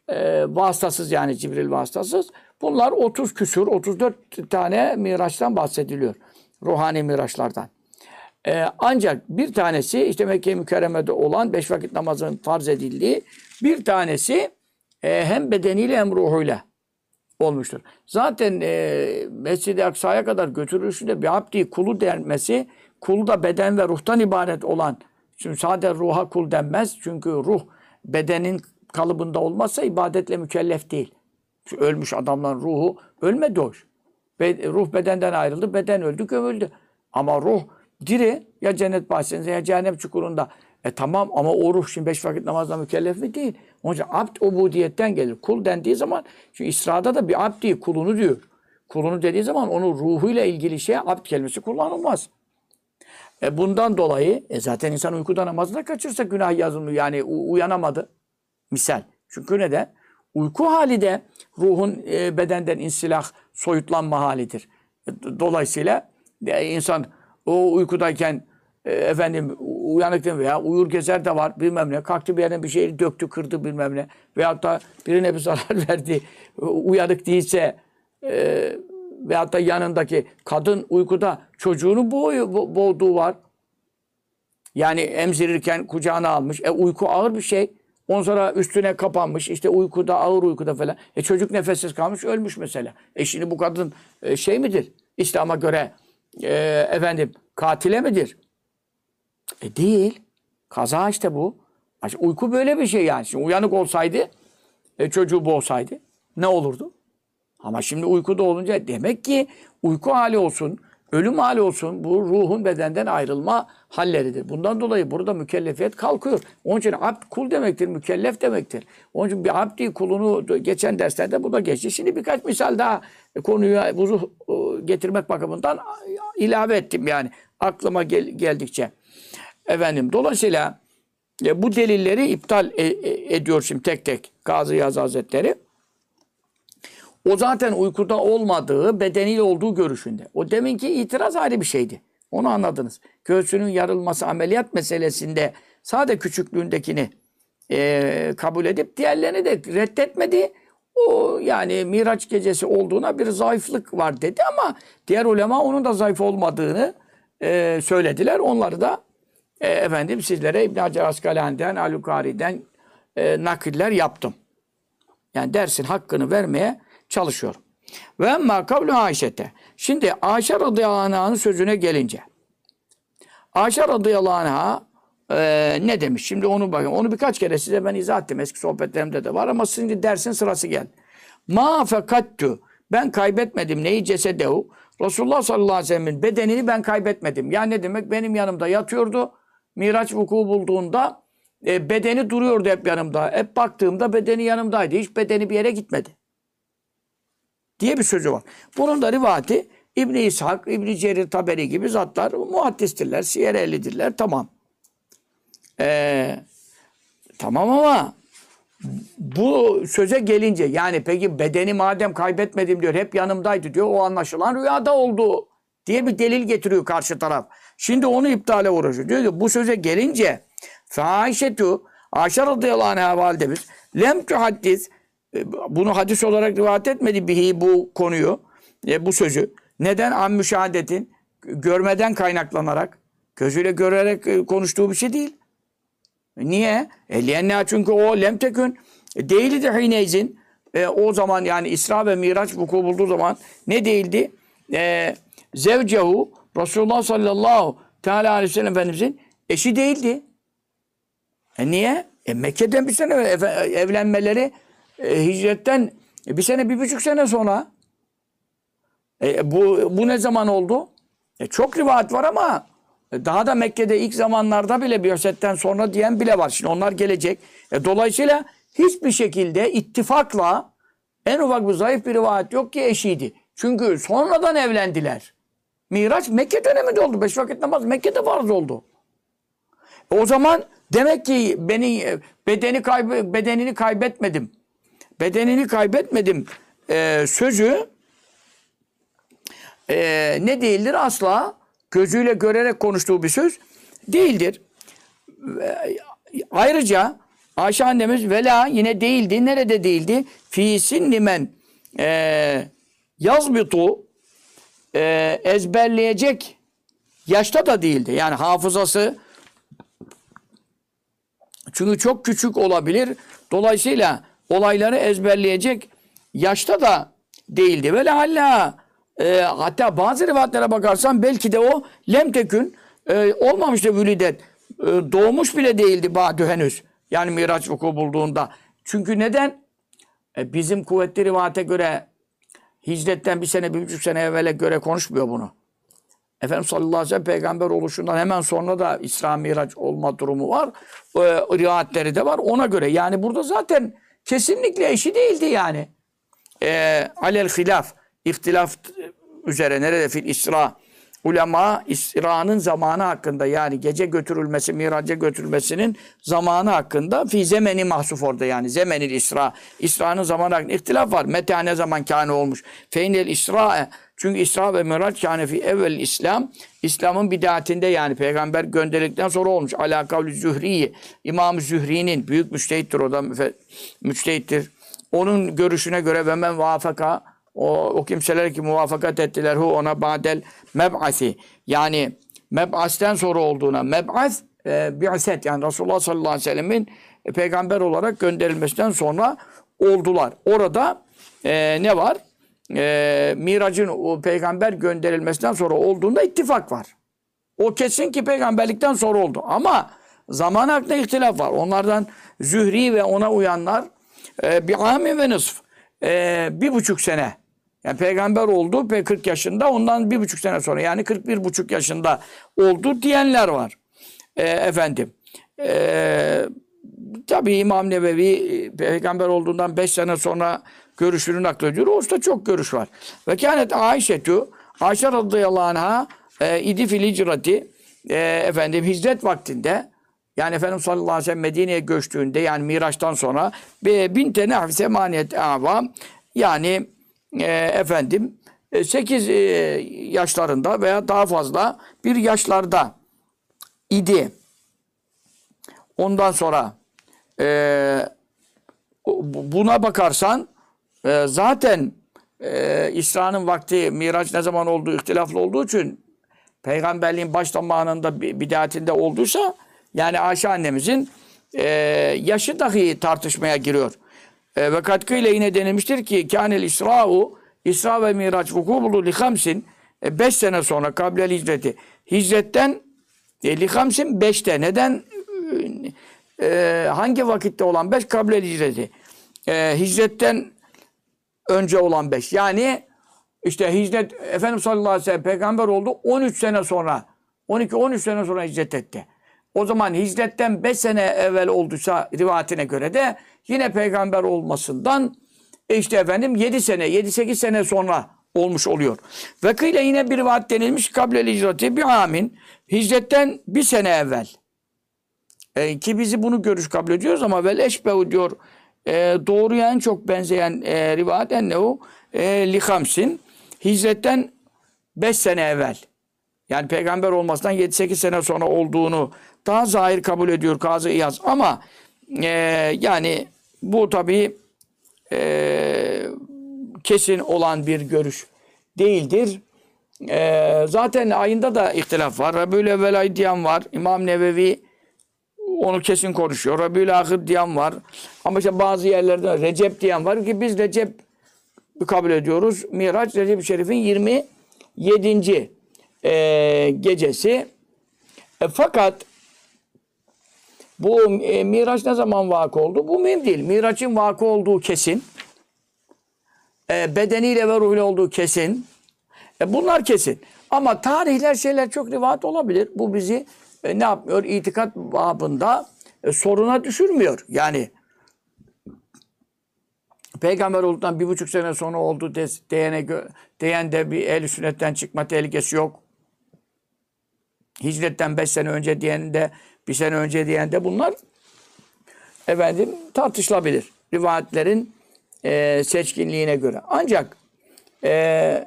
A: E, vasıtasız yani Cibril vasıtasız. Bunlar 30 küsur, 34 tane miraçtan bahsediliyor. Ruhani miraçlardan. Ee, ancak bir tanesi işte Mekke-i Mükerreme'de olan beş vakit namazın farz edildiği bir tanesi e, hem bedeniyle hem ruhuyla olmuştur. Zaten e, Mescid-i Aksa'ya kadar götürülüşünde bir abdi kulu denmesi, kulu da beden ve ruhtan ibaret olan, çünkü sadece ruha kul denmez. Çünkü ruh bedenin kalıbında olmazsa ibadetle mükellef değil. Çünkü ölmüş adamların ruhu ölmedi hoş. Be, ruh bedenden ayrıldı, beden öldü, gömüldü. Ama ruh diri ya cennet bahçesinde ya cehennem çukurunda. E tamam ama o ruh şimdi beş vakit namazla mükellef mi değil? Onun için abd ubudiyetten gelir. Kul dendiği zaman, çünkü İsra'da da bir abd değil, kulunu diyor. Kulunu dediği zaman onun ruhuyla ilgili şey abd kelimesi kullanılmaz. E bundan dolayı e zaten insan uykuda namazını kaçırsa günah yazılmıyor. Yani uyanamadı. Misal. Çünkü neden? Uyku hali de ruhun e, bedenden insilah, soyutlanma halidir. E, dolayısıyla e, insan o uykudayken e, efendim uyanık veya uyur gezer de var bilmem ne. Kalktı bir yerden bir şey döktü, kırdı bilmem ne. Veyahut da birine bir zarar verdi. Uyanık değilse e, veyahut da yanındaki kadın uykuda çocuğunu boğuyor, bo boğduğu var. Yani emzirirken kucağına almış. E uyku ağır bir şey. Ondan sonra üstüne kapanmış. işte uykuda, ağır uykuda falan. E çocuk nefessiz kalmış, ölmüş mesela. E şimdi bu kadın e, şey midir? İslam'a göre e, efendim katile midir? E değil. Kaza işte bu. Uyku böyle bir şey yani. Şimdi uyanık olsaydı, e, çocuğu boğsaydı ne olurdu? Ama şimdi uykuda olunca demek ki uyku hali olsun, ölüm hali olsun bu ruhun bedenden ayrılma halleridir. Bundan dolayı burada mükellefiyet kalkıyor. Onun için abd kul demektir, mükellef demektir. Onun için bir abdi kulunu geçen derslerde bu da geçti. Şimdi birkaç misal daha konuya vuzuh e, getirmek bakımından ilave ettim yani aklıma gel, geldikçe. Efendim dolayısıyla e, bu delilleri iptal e, e, ediyor şimdi tek tek Gazi Yaz Hazretleri. O zaten uykuda olmadığı, bedeniyle olduğu görüşünde. O deminki itiraz ayrı bir şeydi. Onu anladınız. Göğsünün yarılması ameliyat meselesinde sade küçüklüğündekini e, kabul edip diğerlerini de reddetmedi. O yani Miraç gecesi olduğuna bir zayıflık var dedi ama diğer ulema onun da zayıf olmadığını e, söylediler. Onları da e, efendim sizlere İbn Hacer Askalani'den, Alukari'den e, nakiller yaptım. Yani dersin hakkını vermeye çalışıyorum. Ve emma kavlu Ayşe'te. Şimdi Ayşe radıyallahu anh'ın sözüne gelince. Ayşe radıyallahu anh'a e, ne demiş? Şimdi onu bakın. Onu birkaç kere size ben izah ettim. Eski sohbetlerimde de var ama şimdi dersin sırası geldi. Ma fekattu. Ben kaybetmedim. Neyi cesedehu? Resulullah sallallahu aleyhi ve sellem'in bedenini ben kaybetmedim. Yani ne demek? Benim yanımda yatıyordu. Miraç vuku bulduğunda e, bedeni duruyordu hep yanımda. Hep baktığımda bedeni yanımdaydı. Hiç bedeni bir yere gitmedi. Diye bir sözü var. Bunun da rivati İbni İshak, İbni Cerir Taberi gibi zatlar muhaddistirler, siyer ehlidirler. Tamam. Ee, tamam ama bu söze gelince yani peki bedeni madem kaybetmedim diyor hep yanımdaydı diyor o anlaşılan rüyada oldu diye bir delil getiriyor karşı taraf. Şimdi onu iptale uğraşıyor. Diyor ki bu söze gelince Fâişetü Ayşe radıyallahu anh'a validemiz lem tuhaddis e, bunu hadis olarak rivayet etmedi bihi bu konuyu e, bu sözü. Neden? An müşahadetin görmeden kaynaklanarak gözüyle görerek e, konuştuğu bir şey değil. Niye? E, liyenna çünkü o lemtekün değildi hineyzin. E, o zaman yani İsra ve Miraç vuku bulduğu zaman ne değildi? E, zevcehu Resulullah sallallahu teala aleyhi ve sellem Efendimizin eşi değildi. E niye? E Mekke'den bir sene evlenmeleri e, hicretten bir sene bir buçuk sene sonra. E, bu, bu ne zaman oldu? E, çok rivayet var ama e, daha da Mekke'de ilk zamanlarda bile Biyoset'ten sonra diyen bile var. Şimdi onlar gelecek. E, dolayısıyla hiçbir şekilde ittifakla en ufak bir zayıf bir rivayet yok ki eşiydi. Çünkü sonradan evlendiler. Miraç Mekke döneminde oldu. Beş vakit namaz Mekke'de farz oldu. E, o zaman demek ki beni e, bedeni kaybe, bedenini kaybetmedim. Bedenini kaybetmedim e, sözü e, ne değildir? Asla gözüyle görerek konuştuğu bir söz değildir. Ve Ayrıca Ayşe annemiz vela yine değildi. Nerede değildi? Fi sinnimen e, yazbitu e, ezberleyecek yaşta da değildi. Yani hafızası çünkü çok küçük olabilir. Dolayısıyla olayları ezberleyecek yaşta da değildi. Ve halla e, hatta bazı rivayetlere bakarsan belki de o lemtekün e, olmamıştı vülidet. E, doğmuş bile değildi Badü henüz. Yani Miraç vuku bulduğunda. Çünkü neden? E, bizim kuvvetli rivayete göre hicretten bir sene, bir buçuk sene evvele göre konuşmuyor bunu. Efendimiz sallallahu aleyhi ve sellem peygamber oluşundan hemen sonra da İsra Miraç olma durumu var. E, rivayetleri de var ona göre. Yani burada zaten kesinlikle eşi değildi yani. E, alel hilaf, ihtilaf üzere nerede fil İsra ulema İsra'nın zamanı hakkında yani gece götürülmesi, miraca götürülmesinin zamanı hakkında fi zemeni mahsuf orada yani zemenil İsra. İsra'nın zamanı hakkında ihtilaf var. Meta ne zaman kâne olmuş. Feynel İsra çünkü İsra ve Miraç kâne fi evvel İslam. İslam'ın bidatinde yani peygamber gönderildikten sonra olmuş. Ala kavli Zühri'yi. İmam Zühri'nin büyük müştehittir o da müçtehittir. Onun görüşüne göre ve men vafaka o, o kimseler ki muvaffakat ettiler hu ona badel meb'asi. Yani meb'asten sonra olduğuna meb'as e, bi'set yani Resulullah sallallahu aleyhi ve sellemin e, peygamber olarak gönderilmesinden sonra oldular. Orada e, ne var? E, Miracın o peygamber gönderilmesinden sonra olduğunda ittifak var. O kesin ki peygamberlikten sonra oldu. Ama zaman hakkında ihtilaf var. Onlardan Zühri ve ona uyanlar e, bir ami ve nısf. E, bir buçuk sene. Yani peygamber oldu ve 40 yaşında ondan bir buçuk sene sonra yani 41 buçuk yaşında oldu diyenler var. E, efendim. E, tabii İmam Nevevi e, peygamber olduğundan 5 sene sonra görüşünü naklediyor. O usta çok görüş var. Ve kânet Ayşetü Ayşe radıyallahu anh'a e, idi fil hicrati e, efendim hicret vaktinde yani Efendimiz sallallahu aleyhi ve sellem Medine'ye göçtüğünde yani Miraç'tan sonra bin tane hafise maniyet avam yani e, efendim 8 yaşlarında veya daha fazla bir yaşlarda idi. Ondan sonra e, bu- buna bakarsan e, zaten e, İsra'nın vakti Miraç ne zaman olduğu ihtilaflı olduğu için peygamberliğin baş zamanında bi- bidatinde olduysa yani Ayşe annemizin e, yaşı dahi tartışmaya giriyor. E, ve katkıyla yine denilmiştir ki kânel İsra'u İsra ve Miraç vuku buldu li hamsin 5 sene sonra kablel hicreti. Hicretten e, li hamsin 5'te. Neden? E, hangi vakitte olan 5? Kablel hicreti. E, hicretten önce olan 5. Yani işte hicret Efendimiz sallallahu aleyhi ve sellem peygamber oldu 13 sene sonra 12-13 sene sonra hicret etti. O zaman hicretten 5 sene evvel olduysa rivayetine göre de yine peygamber olmasından e işte efendim 7 sene 7-8 sene sonra olmuş oluyor. Ve kıyla yine bir rivayet denilmiş kablel hicrati bir amin. Hicretten bir sene evvel. E, ki bizi bunu görüş kabul ediyoruz ama vel eşbehu diyor e, doğruya en çok benzeyen e, rivayet ennehu e, lihamsin. Hicretten 5 sene evvel. Yani peygamber olmasından 7-8 sene sonra olduğunu daha zahir kabul ediyor Kazı İyaz. Ama e, yani bu tabii e, kesin olan bir görüş değildir. E, zaten ayında da ihtilaf var. Rabiül evvel ay diyen var. İmam Nevevi onu kesin konuşuyor. Rabiül ahir diyen var. Ama işte bazı yerlerde Recep diyen var ki biz Recep kabul ediyoruz. Miraç Recep-i Şerif'in 27. E, gecesi. E, fakat bu e, Miraç ne zaman vakı oldu? Bu mühim değil. Miraç'ın vakı olduğu kesin. E, bedeniyle ve ruhuyla olduğu kesin. E, bunlar kesin. Ama tarihler şeyler çok rivayet olabilir. Bu bizi e, ne yapmıyor? İtikat babında e, soruna düşürmüyor. Yani peygamber olduktan bir buçuk sene sonra oldu de, diyene, diyen de bir el sünnetten çıkma tehlikesi yok. Hicretten beş sene önce diyen de bir sene önce diyen de bunlar efendim tartışılabilir. Rivayetlerin e, seçkinliğine göre. Ancak e,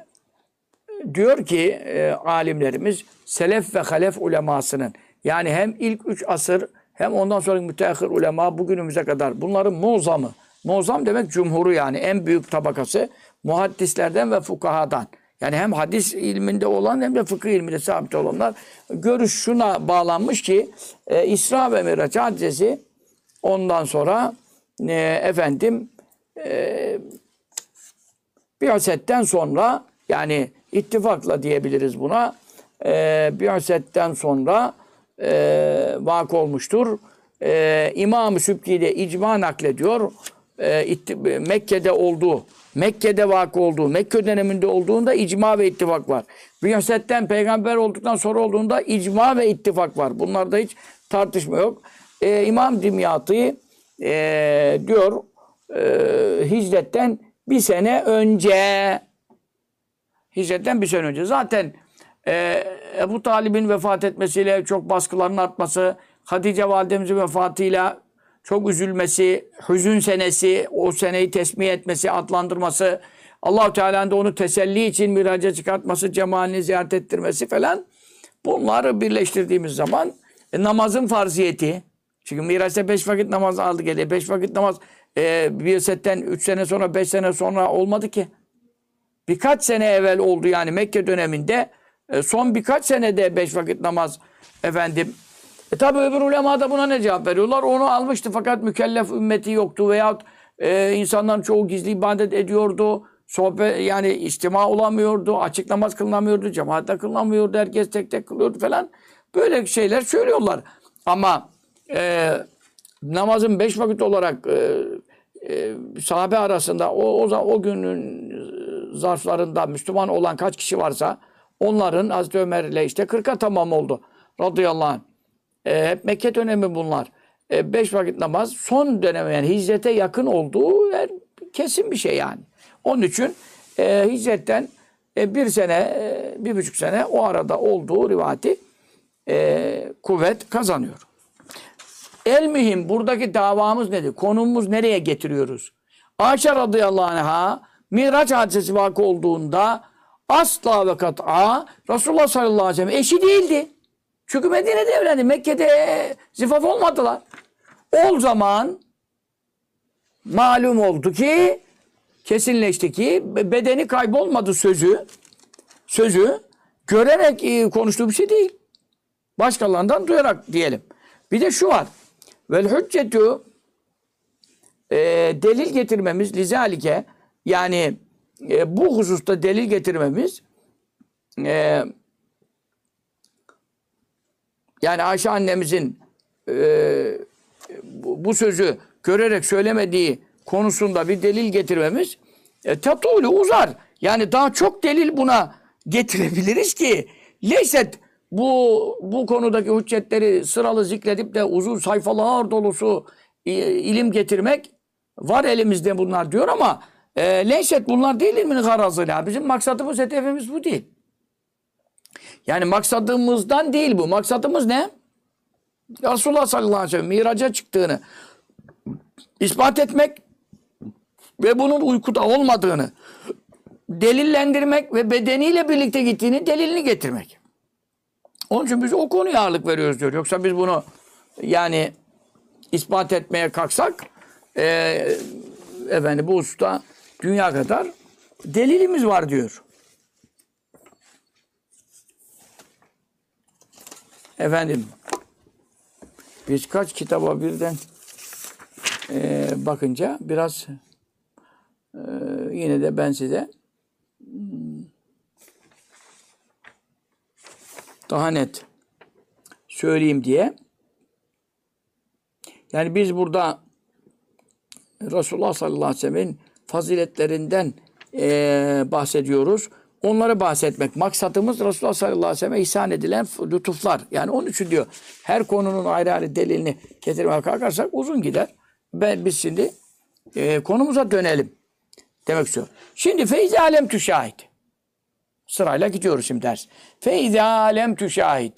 A: diyor ki e, alimlerimiz selef ve halef ulemasının yani hem ilk üç asır hem ondan sonra müteahhir ulema bugünümüze kadar bunların muzamı. Muzam demek cumhuru yani en büyük tabakası muhaddislerden ve fukahadan. Yani hem hadis ilminde olan hem de fıkıh ilminde sabit olanlar görüş şuna bağlanmış ki e, İsra ve Miraç hadisesi ondan sonra e, efendim e, Bi'setten sonra yani ittifakla diyebiliriz buna. E, Bi'setten sonra e, vakı olmuştur. E, İmam-ı Sübki de icma naklediyor. E, Mekke'de olduğu, Mekke'de vakı olduğu, Mekke döneminde olduğunda icma ve ittifak var. Bi'setten peygamber olduktan sonra olduğunda icma ve ittifak var. Bunlarda hiç tartışma yok. E, İmam Dimyatı e, diyor e, hicretten bir sene önce hicretten bir sene önce. Zaten e, Ebu Talib'in vefat etmesiyle çok baskıların artması, Hatice validemizin vefatıyla çok üzülmesi, hüzün senesi, o seneyi tesmih etmesi, adlandırması, allah Teala'nın da onu teselli için miraca çıkartması, cemalini ziyaret ettirmesi falan. Bunları birleştirdiğimiz zaman e, namazın farziyeti, çünkü Miraç'ta beş vakit namaz aldı geliyor. Beş vakit namaz e, bir setten üç sene sonra, beş sene sonra olmadı ki. Birkaç sene evvel oldu yani Mekke döneminde. E, son birkaç senede beş vakit namaz efendim. E tabi öbür ulema da buna ne cevap veriyorlar? Onu almıştı fakat mükellef ümmeti yoktu veyahut e, insanların çoğu gizli ibadet ediyordu. Sohbet yani istima olamıyordu, açık namaz kılınamıyordu, cemaatte kılınamıyordu, herkes tek tek kılıyordu falan. Böyle şeyler söylüyorlar. Ama e, namazın beş vakit olarak e, e, sahabe arasında o, o, o günün zarflarında Müslüman olan kaç kişi varsa onların Hazreti Ömer'le işte 40'a tamam oldu. Radıyallahu anh. E, hep Mekke dönemi bunlar. E, beş vakit namaz son dönemi yani hicrete yakın olduğu yer kesin bir şey yani. Onun için e, hicretten e, bir sene, e, bir buçuk sene o arada olduğu rivati e, kuvvet kazanıyor. El mühim buradaki davamız nedir? Konumuz nereye getiriyoruz? Ayşe radıyallahu anh'a Miraç hadisesi vakı olduğunda asla ve kat'a Resulullah sallallahu aleyhi ve sellem eşi değildi. Çünkü Medine'de evlendi. Mekke'de zifaf olmadılar. O zaman malum oldu ki kesinleşti ki bedeni kaybolmadı sözü sözü görerek e, konuştuğu bir şey değil. Başkalarından duyarak diyelim. Bir de şu var. Vel hüccetü e, delil getirmemiz lizalike yani e, bu hususta delil getirmemiz e, yani Ayşe annemizin e, bu, sözü görerek söylemediği konusunda bir delil getirmemiz e, tatulu uzar. Yani daha çok delil buna getirebiliriz ki leyset bu bu konudaki hüccetleri sıralı zikredip de uzun sayfalar dolusu e, ilim getirmek var elimizde bunlar diyor ama E, leyset bunlar değil ilmin garazıyla. Bizim maksadımız, hedefimiz bu değil. Yani maksadımızdan değil bu. Maksadımız ne? Resulullah sallallahu aleyhi ve sellem miraca çıktığını ispat etmek ve bunun uykuda olmadığını delillendirmek ve bedeniyle birlikte gittiğini delilini getirmek. Onun için biz o konuya ağırlık veriyoruz diyor. Yoksa biz bunu yani ispat etmeye kalksak e, efendim bu usta dünya kadar delilimiz var diyor. Efendim biz kaç kitaba birden e, bakınca biraz e, yine de ben size hmm, daha net söyleyeyim diye. Yani biz burada Resulullah sallallahu aleyhi ve sellem'in faziletlerinden eee, bahsediyoruz. Onları bahsetmek. Maksadımız Resulullah sallallahu aleyhi ve sellem'e ihsan edilen lütuflar. Yani onun için diyor her konunun ayrı ayrı delilini getirmeye kalkarsak uzun gider. Ben, biz şimdi eee, konumuza dönelim. Demek istiyor. Şimdi feyzi alem tüşahit. Sırayla gidiyoruz şimdi ders. Feyzi alem tüşahit.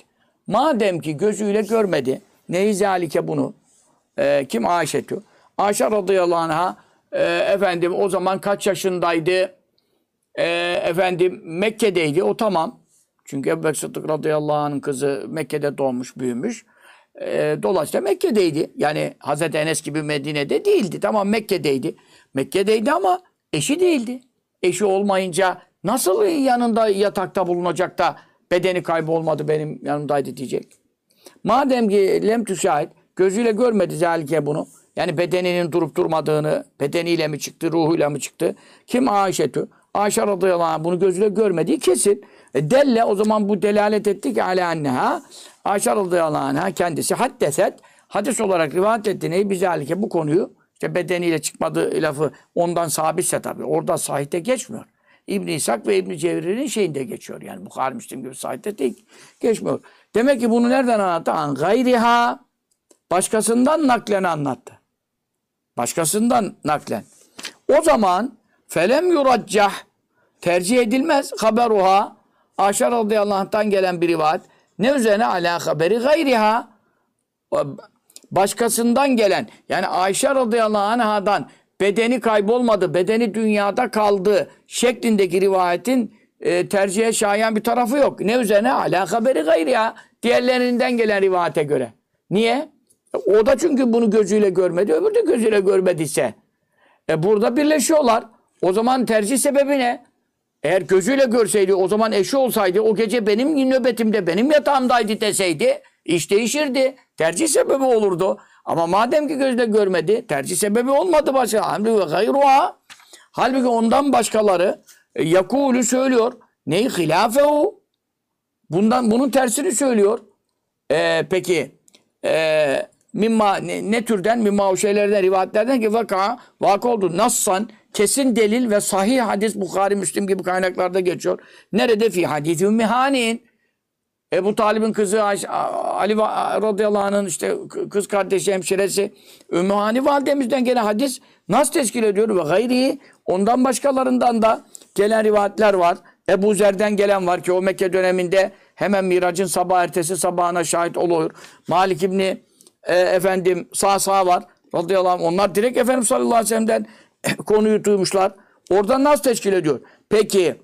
A: Madem ki gözüyle görmedi. Neyi zalike bunu? Ee, kim Ayşetü? Ayşe radıyallahu anh'a e, efendim o zaman kaç yaşındaydı? E, efendim Mekke'deydi. O tamam. Çünkü Ebu Bekir Sıddık radıyallahu anh'ın kızı Mekke'de doğmuş, büyümüş. E, dolayısıyla Mekke'deydi. Yani Hazreti Enes gibi Medine'de değildi. Tamam Mekke'deydi. Mekke'deydi ama eşi değildi. Eşi olmayınca nasıl yanında yatakta bulunacak da bedeni kaybolmadı benim yanımdaydı diyecek. Madem ki lem tüşahit gözüyle görmedi zalike bunu. Yani bedeninin durup durmadığını, bedeniyle mi çıktı, ruhuyla mı çıktı? Kim Ayşetü? Ayşe radıyallahu anh bunu gözüyle görmediği kesin. E delle o zaman bu delalet etti ki ala anneha. Ayşe radıyallahu anh'a kendisi haddeset. Hadis olarak rivayet etti. Neyi bizalike bu konuyu işte bedeniyle çıkmadığı lafı ondan sabitse tabii. Orada sahite geçmiyor. İbn İshak ve İbn Cevrir'in şeyinde geçiyor. Yani Bukhari Müslim gibi sahite değil. Geçmiyor. Demek ki bunu nereden anlattı? An gayriha. Başkasından naklen anlattı. Başkasından naklen. O zaman felem yuraccah tercih edilmez haberuha Ayşe radıyallahu anh'tan gelen bir rivayet. Ne üzerine? Ala haberi gayriha. Başkasından gelen yani Ayşe radıyallahu anh'dan bedeni kaybolmadı, bedeni dünyada kaldı şeklindeki rivayetin e, tercihe şayan bir tarafı yok. Ne üzerine? Ala haberi gayriha. Diğerlerinden gelen rivayete göre. Niye? O da çünkü bunu gözüyle görmedi, öbürü de gözüyle görmediyse. E burada birleşiyorlar. O zaman tercih sebebi ne? Eğer gözüyle görseydi, o zaman eşi olsaydı, o gece benim nöbetimde, benim yatağımdaydı deseydi, iş değişirdi. Tercih sebebi olurdu. Ama madem ki gözle görmedi, tercih sebebi olmadı başka. Hamdi ve. Halbuki ondan başkaları e, söylüyor. Neyi hilafehu? Bundan bunun tersini söylüyor. E, peki e, mimma ne, ne türden mimma o şeylerden rivayetlerden ki vaka vaka oldu nassan kesin delil ve sahih hadis Bukhari Müslim gibi kaynaklarda geçiyor. Nerede fi hadis Ümmü Hanin Ebu Talib'in kızı Ali radıyallahu anh'ın işte kız kardeşi hemşiresi Ümmü Hani validemizden gelen hadis nasıl teşkil ediyor ve gayri ondan başkalarından da gelen rivayetler var. Ebu Zer'den gelen var ki o Mekke döneminde hemen Mirac'ın sabah ertesi sabahına şahit oluyor. Malik İbni e, efendim sağ sağ var radıyallahu anh. Onlar direkt Efendimiz sallallahu aleyhi ve sellem'den konuyu duymuşlar. Oradan nasıl teşkil ediyor? Peki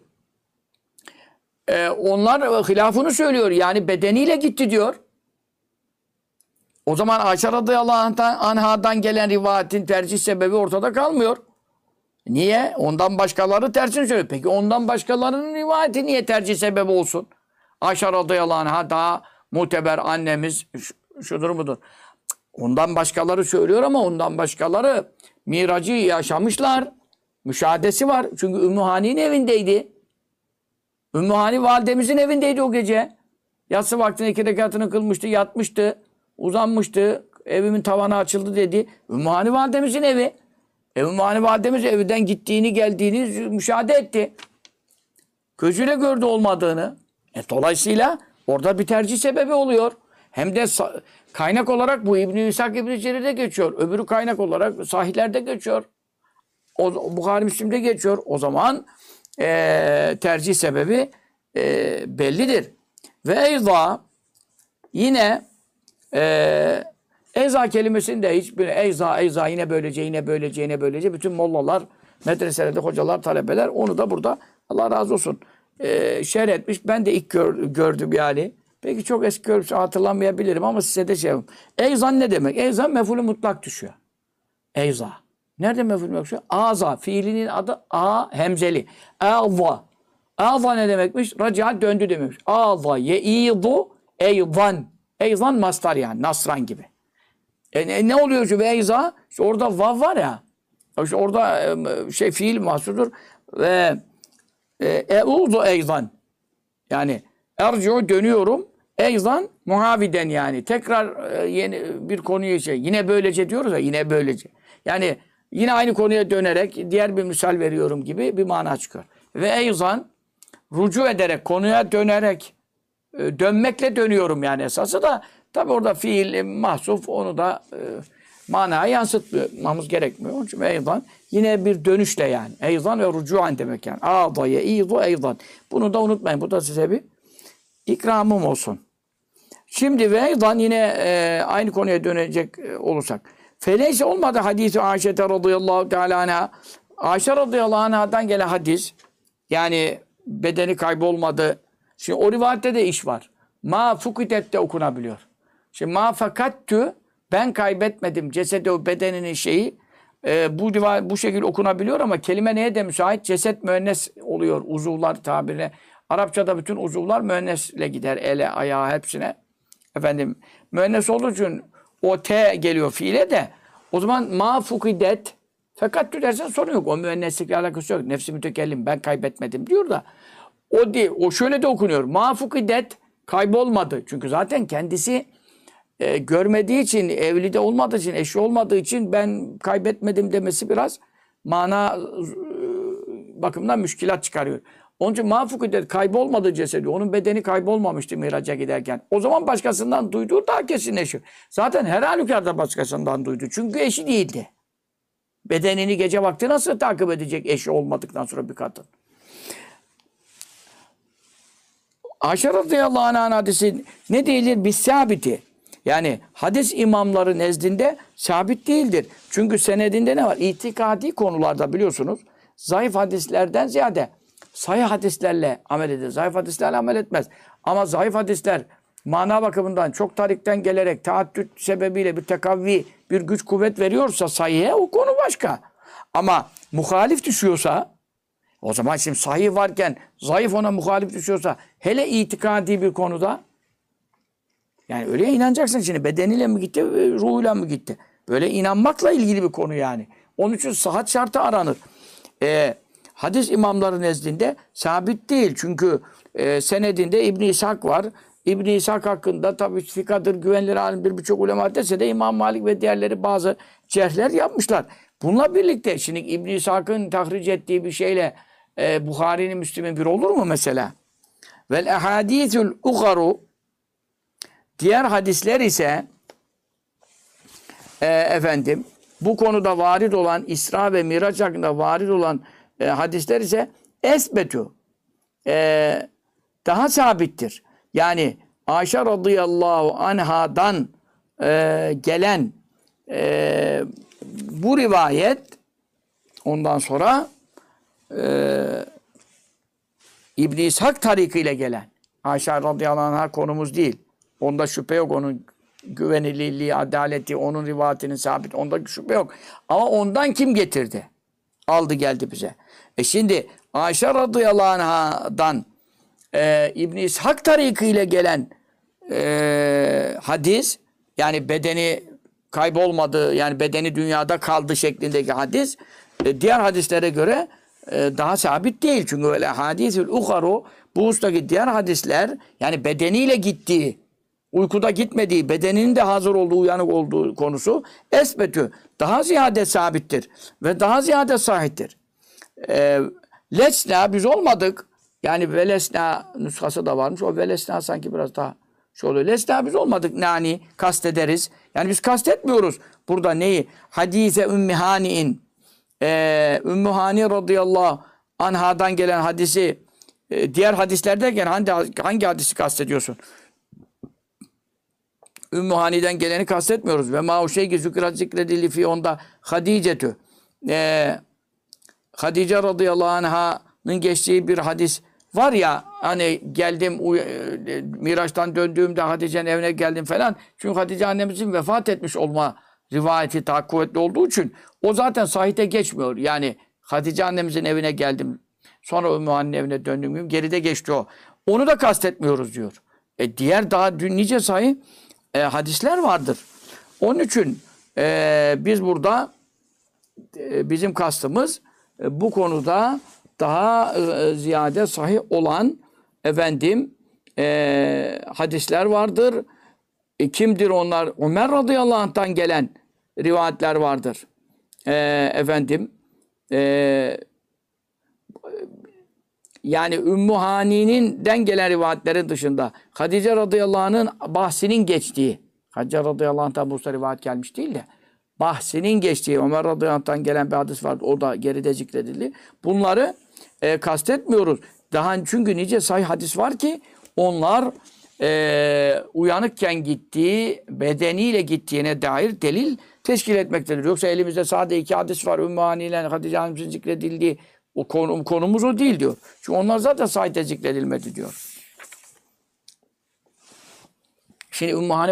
A: e, onlar hilafını söylüyor. Yani bedeniyle gitti diyor. O zaman Ayşe radıyallahu anhadan gelen rivayetin tercih sebebi ortada kalmıyor. Niye? Ondan başkaları tersini söylüyor. Peki ondan başkalarının rivayeti niye tercih sebebi olsun? Ayşe radıyallahu anh'a daha muteber annemiz şudur budur. Ondan başkaları söylüyor ama ondan başkaları miracı yaşamışlar. Müşahadesi var. Çünkü Ümmü Hani'nin evindeydi. Ümmü Hani validemizin evindeydi o gece. Yatsı vaktinde iki rekatını kılmıştı, yatmıştı, uzanmıştı. Evimin tavanı açıldı dedi. Ümmü Hani validemizin evi. E, Ümmü Hani validemiz evden gittiğini, geldiğini müşahede etti. Gözüyle gördü olmadığını. E, dolayısıyla orada bir tercih sebebi oluyor. Hem de kaynak olarak bu İbn-i İshak İbn-i Cerir'de geçiyor. Öbürü kaynak olarak sahihlerde geçiyor. O, Bukhari Müslim'de geçiyor. O zaman e, tercih sebebi e, bellidir. Ve eyza yine e, eyza kelimesini de hiçbir eyza eyza yine böylece yine böylece yine böylece bütün mollalar medreselerde hocalar talebeler onu da burada Allah razı olsun e, şerh etmiş. Ben de ilk gör- gördüm yani. Peki çok eski görmüş hatırlamayabilirim ama size de şey yapayım. Eyzan ne demek? Eyzan mefulü mutlak düşüyor. Eyza. Nerede meful mutlak düşüyor? Aza. Fiilinin adı a hemzeli. Aza. Aza ne demekmiş? Raca döndü demekmiş. Aza ye'idu eyzan. Eyzan mastar yani. Nasran gibi. E, ne, ne oluyor şu eyza? İşte orada vav var ya. İşte orada e, şey fiil mahsudur. Ve e, euzu eyzan. Yani erciu dönüyorum. Eyzan muhaviden yani. Tekrar e, yeni bir konuya şey. Yine böylece diyoruz ya yine böylece. Yani yine aynı konuya dönerek diğer bir misal veriyorum gibi bir mana çıkıyor. Ve eyzan rucu ederek konuya dönerek e, dönmekle dönüyorum yani esası da tabi orada fiil e, mahsuf onu da manaya yansıtmamız gerekmiyor. Onun için eyzan yine bir dönüşle yani. Eyzan ve rucuan demek yani. A'daya i'du eyzan. Bunu da unutmayın. Bu da size bir ikramım olsun. Şimdi ve yine e, aynı konuya dönecek e, olursak. Feleyse olmadı hadisi Ayşe radıyallahu teala anha. Ayşe radıyallahu anh'dan gelen hadis. Yani bedeni kaybolmadı. Şimdi o rivayette de iş var. Ma fukitet de okunabiliyor. Şimdi ma fakattü ben kaybetmedim cesedi o bedeninin şeyi. E, bu rivayet bu şekilde okunabiliyor ama kelime neye de müsait? Ceset müennes oluyor uzuvlar tabirine. Arapçada bütün uzuvlar müennesle gider. Ele, ayağı hepsine. Efendim müennes olduğu için o T geliyor fiile de. O zaman ma fukidet fakat dersen sorun yok. O müenneslikle alakası yok. Nefsi mütekellim ben kaybetmedim diyor da. O değil. O şöyle de okunuyor. Ma fukidet kaybolmadı. Çünkü zaten kendisi e, görmediği için, evli de olmadığı için, eşi olmadığı için ben kaybetmedim demesi biraz mana e, bakımından müşkilat çıkarıyor. Onun için mafukidet kaybolmadı cesedi. Onun bedeni kaybolmamıştı miraca giderken. O zaman başkasından duyduğu daha kesinleşiyor. Zaten her halükarda başkasından duydu. Çünkü eşi değildi. Bedenini gece vakti nasıl takip edecek eşi olmadıktan sonra bir kadın? Ayşe radıyallahu anh hadisi ne değildir? Biz sabiti. Yani hadis imamları nezdinde sabit değildir. Çünkü senedinde ne var? İtikadi konularda biliyorsunuz zayıf hadislerden ziyade sahih hadislerle amel edilir. Zayıf hadislerle amel etmez. Ama zayıf hadisler mana bakımından çok tarikten gelerek taaddüt sebebiyle bir tekavvi, bir güç kuvvet veriyorsa sahihe o konu başka. Ama muhalif düşüyorsa o zaman şimdi sahih varken zayıf ona muhalif düşüyorsa hele itikadi bir konuda yani öyle inanacaksın şimdi bedeniyle mi gitti, ruhuyla mı gitti? Böyle inanmakla ilgili bir konu yani. Onun için sıhhat şartı aranır. Ee, hadis imamları nezdinde sabit değil. Çünkü e, senedinde İbn İshak var. İbn İshak hakkında tabii fikadır, güvenilir alimdir birçok ulema dese de İmam Malik ve diğerleri bazı cerhler yapmışlar. Bununla birlikte şimdi İbn İshak'ın tahric ettiği bir şeyle e, Bukhari'nin, Müslim'in bir olur mu mesela? Vel ehadithul ugaru Diğer hadisler ise e, efendim bu konuda varid olan İsra ve Miraç hakkında varid olan e, hadisler ise esbetu e, daha sabittir. Yani Ayşe radıyallahu anhadan e, gelen e, bu rivayet ondan sonra e, İbn İshak tarikiyle gelen Ayşe radıyallahu anh'a konumuz değil. Onda şüphe yok onun güvenilirliği, adaleti, onun rivayetinin sabit. Onda şüphe yok. Ama ondan kim getirdi? Aldı geldi bize. E şimdi Ayşe radıyallahu anh'dan e, İbn İshak tarikiyle gelen e, hadis yani bedeni kaybolmadı yani bedeni dünyada kaldı şeklindeki hadis e, diğer hadislere göre e, daha sabit değil. Çünkü öyle hadisül uharu bu ustaki diğer hadisler yani bedeniyle gittiği uykuda gitmediği, bedeninin de hazır olduğu, uyanık olduğu konusu esbetü. Daha ziyade sabittir ve daha ziyade sahiptir. Ee, lesna biz olmadık. Yani velesna nüshası da varmış. O velesna sanki biraz daha şey oluyor. Lesna biz olmadık nani kastederiz. Yani biz kastetmiyoruz. Burada neyi? Hadise ümmihani'in e, Ümmü Hani radıyallahu anhadan gelen hadisi e, diğer hadisler derken hangi, hangi hadisi kastediyorsun? Ümmü Hani'den geleni kastetmiyoruz. Ve ma şeyki zükrat zikredildi fi onda Hadice'tü. Ee, Hadice radıyallahu anh'ın geçtiği bir hadis var ya hani geldim e, Miraç'tan döndüğümde Hatice'nin evine geldim falan. Çünkü Hatice annemizin vefat etmiş olma rivayeti daha kuvvetli olduğu için o zaten sahite geçmiyor. Yani Hatice annemizin evine geldim. Sonra Ümmü Hani'nin evine döndüğüm gün geride geçti o. Onu da kastetmiyoruz diyor. E diğer daha dün nice sayı e, hadisler vardır. Onun için e, biz burada e, bizim kastımız bu konuda daha e, ziyade sahih olan efendim e, hadisler vardır. E, kimdir onlar? Ömer radıyallahu anh'tan gelen rivayetler vardır. E, efendim e, yani Ümmü Hani'nin gelen rivayetlerin dışında Hadice radıyallahu anh'ın bahsinin geçtiği Hadice radıyallahu anh'tan bu rivayet gelmiş değil de bahsinin geçtiği Ömer radıyallahu gelen bir hadis var. O da geride zikredildi. Bunları e, kastetmiyoruz. Daha çünkü nice sayı hadis var ki onlar e, uyanıkken gittiği, bedeniyle gittiğine dair delil teşkil etmektedir. Yoksa elimizde sadece iki hadis var. Ümmü Hani ile Hatice Hanım'ın zikredildiği o konu, konumuz o değil diyor. Çünkü onlar zaten sahite zikredilmedi diyor. Şimdi Ümmü Hani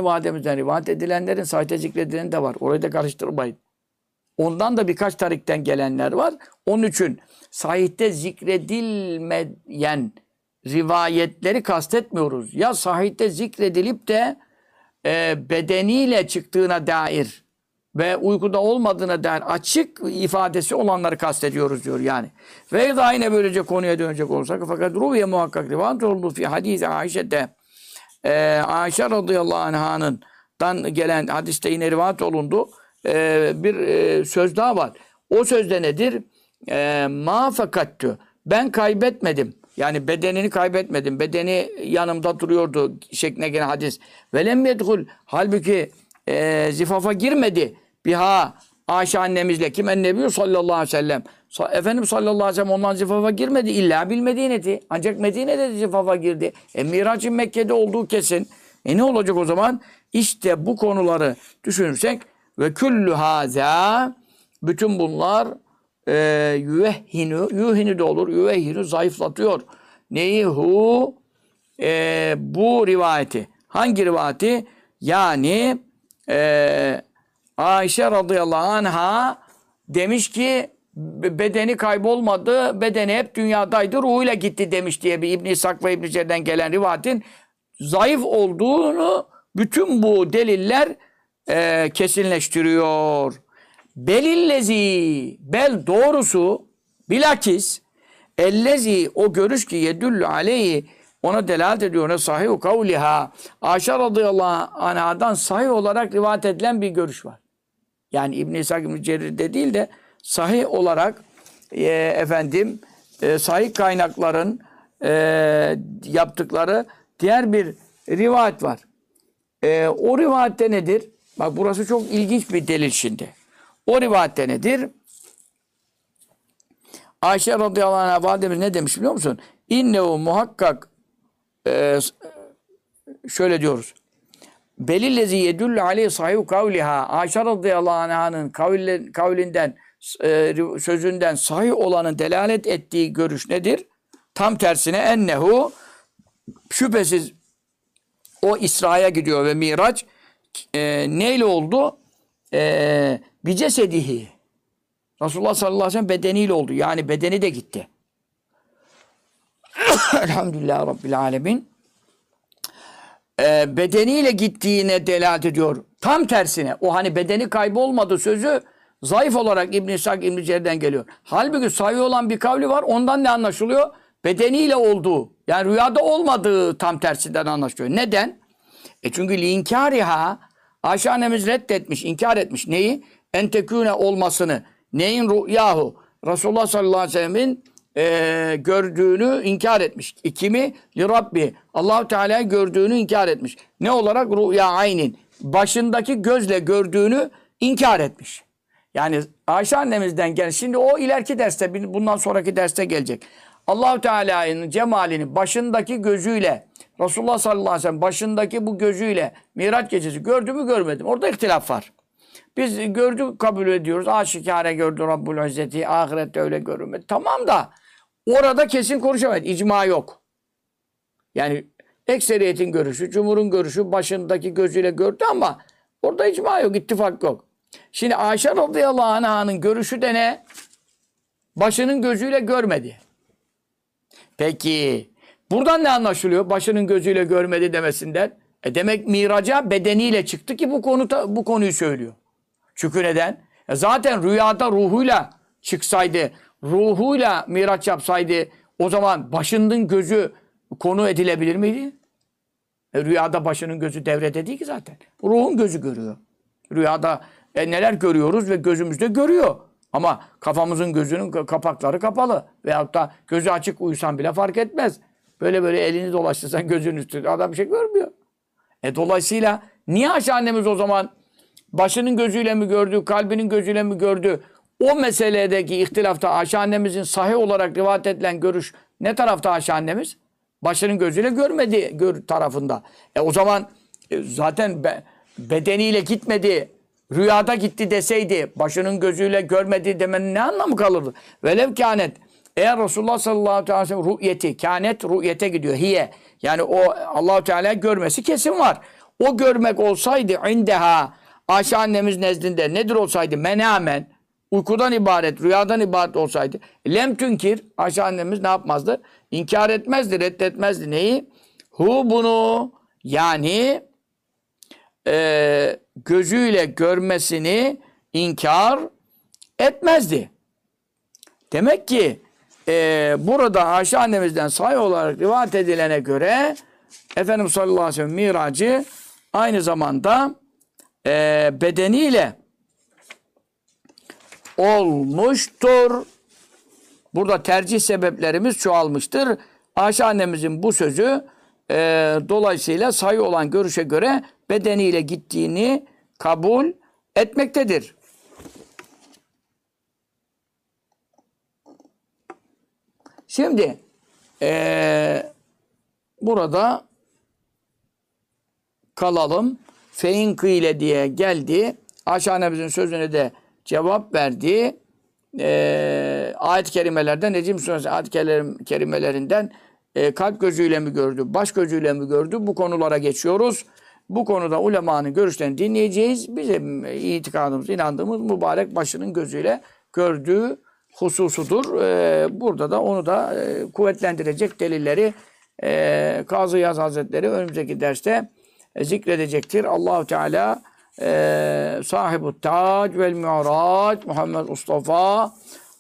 A: rivayet edilenlerin sahite zikredilen de var. Orayı da karıştırmayın. Ondan da birkaç tarikten gelenler var. Onun için sahihte zikredilmeyen rivayetleri kastetmiyoruz. Ya sahihte zikredilip de e, bedeniyle çıktığına dair ve uykuda olmadığına dair açık ifadesi olanları kastediyoruz diyor yani. Ve daha yine böylece konuya dönecek olursak fakat ruhiye muhakkak rivayet oldu fi hadis-i Ayşe'de e, Ayşe radıyallahu anh'ın dan gelen hadiste yine rivayet olundu. E, bir e, söz daha var. O sözde nedir? E, ma fekattü. Ben kaybetmedim. Yani bedenini kaybetmedim. Bedeni yanımda duruyordu şekline gelen hadis. Velem yedhul. Halbuki e, zifafa girmedi. Biha Ayşe annemizle kim ennebi sallallahu aleyhi ve sellem. Sa- Efendim sallallahu aleyhi ve sellem ondan zifafa girmedi. İlla bil Medine'ti. Ancak Medine'de de zifafa girdi. E Miraç'ın Mekke'de olduğu kesin. E ne olacak o zaman? İşte bu konuları düşünürsek ve küllü haza bütün bunlar e, yüvehhinu, yüvehhinu de olur, yüvehhinu zayıflatıyor. Neyi hu? E, bu rivayeti. Hangi rivayeti? Yani e, Ayşe radıyallahu anha demiş ki bedeni kaybolmadı, bedeni hep dünyadaydı, ruhuyla gitti demiş diye bir İbn İshak ve İbn Cer'den gelen rivayetin zayıf olduğunu bütün bu deliller e, kesinleştiriyor. Belillezi, bel doğrusu bilakis ellezi o görüş ki yedüllü aleyhi ona delalet ediyor. Ne sahih kavliha. Ayşe radıyallahu anhadan sahih olarak rivayet edilen bir görüş var. Yani İbn-i İshak İbn-i Cerir'de değil de sahih olarak e, efendim e, sahih kaynakların e, yaptıkları diğer bir rivayet var. E, o rivayette nedir? Bak burası çok ilginç bir delil şimdi. O rivayette nedir? Ayşe radıyallahu anh'a validemiz ne demiş biliyor musun? İnnehu muhakkak e, şöyle diyoruz. Belillezi yedullu aleyhi sahihu kavliha. Ayşe radıyallahu anh'ın kavli- kavlinden, e, sözünden sahih olanın delalet ettiği görüş nedir? Tam tersine ennehu şüphesiz o İsra'ya gidiyor ve Miraç e, neyle oldu? E, bicesedihi. Resulullah sallallahu aleyhi ve sellem bedeniyle oldu. Yani bedeni de gitti. Elhamdülillah Rabbil alemin. Ee, bedeniyle gittiğine delalet ediyor. Tam tersine. O hani bedeni kaybolmadı sözü zayıf olarak İbn-i İshak İbn-i Cer'den geliyor. Halbuki sayı olan bir kavli var. Ondan ne anlaşılıyor? Bedeniyle olduğu. Yani rüyada olmadığı tam tersinden anlaşılıyor. Neden? E çünkü linkariha Ayşe annemiz reddetmiş, inkar etmiş. Neyi? Entekûne olmasını. Neyin rüyahu? Resulullah sallallahu aleyhi ve sellemin e, gördüğünü inkar etmiş. E, Kimi? Li Rabbi. allah Teala gördüğünü inkar etmiş. Ne olarak? Rüya aynin. Başındaki gözle gördüğünü inkar etmiş. Yani Ayşe annemizden gel. Şimdi o ileriki derste, bundan sonraki derste gelecek. Allahu Teala'nın cemalini başındaki gözüyle Resulullah sallallahu aleyhi ve sellem başındaki bu gözüyle Miraç gecesi gördü mü görmedim. Orada ihtilaf var. Biz gördük kabul ediyoruz. Aşikare gördü Rabbul İzzeti. Ahirette öyle görünmedi. Tamam da orada kesin konuşamayız. İcma yok. Yani ekseriyetin görüşü, cumhurun görüşü başındaki gözüyle gördü ama orada icma yok, ittifak yok. Şimdi Ayşe radıyallahu anh'ın görüşü de ne? Başının gözüyle görmedi. Peki buradan ne anlaşılıyor? Başının gözüyle görmedi demesinden. E demek miraca bedeniyle çıktı ki bu konu bu konuyu söylüyor. Çünkü neden? E zaten rüyada ruhuyla çıksaydı, ruhuyla miraç yapsaydı o zaman başının gözü konu edilebilir miydi? E, rüyada başının gözü devrede değil ki zaten. Ruhun gözü görüyor. Rüyada e, neler görüyoruz ve gözümüzde görüyor. Ama kafamızın gözünün kapakları kapalı. Veyahut da gözü açık uyusan bile fark etmez. Böyle böyle elini dolaştırsan gözün üstünde adam bir şey görmüyor. E dolayısıyla niye Ayşe annemiz o zaman başının gözüyle mi gördü, kalbinin gözüyle mi gördü? O meseledeki ihtilafta Ayşe annemizin sahih olarak rivayet edilen görüş ne tarafta Ayşe annemiz? Başının gözüyle görmedi gör tarafında. E o zaman e, zaten be, bedeniyle gitmedi, rüyada gitti deseydi, başının gözüyle görmedi demenin ne anlamı kalırdı? Velev kânet, eğer Resulullah sallallahu aleyhi ve sellem rü'yeti, kânet rü'yete gidiyor, hiye. Yani o Allahu Teala görmesi kesin var. O görmek olsaydı indeha, Ayşe annemiz nezdinde nedir olsaydı menamen, uykudan ibaret, rüyadan ibaret olsaydı lem tünkir Ayşe annemiz ne yapmazdı? İnkar etmezdi, reddetmezdi. Neyi? Hu bunu yani e, gözüyle görmesini inkar etmezdi. Demek ki e, burada Ayşe annemizden sayı olarak rivayet edilene göre Efendimiz sallallahu aleyhi ve sellem miracı aynı zamanda e, bedeniyle olmuştur. Burada tercih sebeplerimiz çoğalmıştır. Ayşe annemizin bu sözü e, dolayısıyla sayı olan görüşe göre bedeniyle gittiğini kabul etmektedir. Şimdi e, burada kalalım. Fein ile diye geldi. Ayşe annemizin sözüne de cevap verdi. E, ayet-i kerimelerden, Necim Suresi ayet kerimelerinden e, kalp gözüyle mi gördü, baş gözüyle mi gördü? Bu konulara geçiyoruz. Bu konuda ulemanın görüşlerini dinleyeceğiz. Bizim itikadımız, inandığımız mübarek başının gözüyle gördüğü hususudur. Ee, burada da onu da e, kuvvetlendirecek delilleri e, Kazı Yaz Hazretleri önümüzdeki derste e, zikredecektir. Allahu Teala e, sahibu tac vel mi'rac Muhammed Mustafa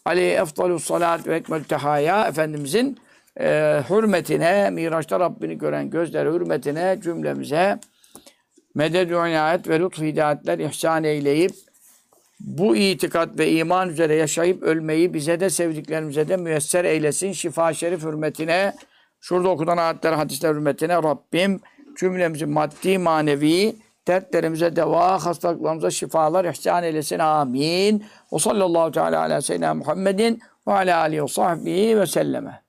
A: aleyhi efdalü salat ve ekmel tehaya Efendimizin e, hürmetine, Miraç'ta Rabbini gören gözler hürmetine cümlemize medet-ü inayet ve lütf hidayetler ihsan eyleyip bu itikat ve iman üzere yaşayıp ölmeyi bize de sevdiklerimize de müyesser eylesin. Şifa şerif hürmetine, şurada okunan ayetler, hadisler hürmetine Rabbim cümlemizi maddi, manevi dertlerimize deva, hastalıklarımıza şifalar ihsan eylesin. Amin. O sallallahu teala ala seyyidina Muhammedin ve ala alihi ve sahbihi ve selleme.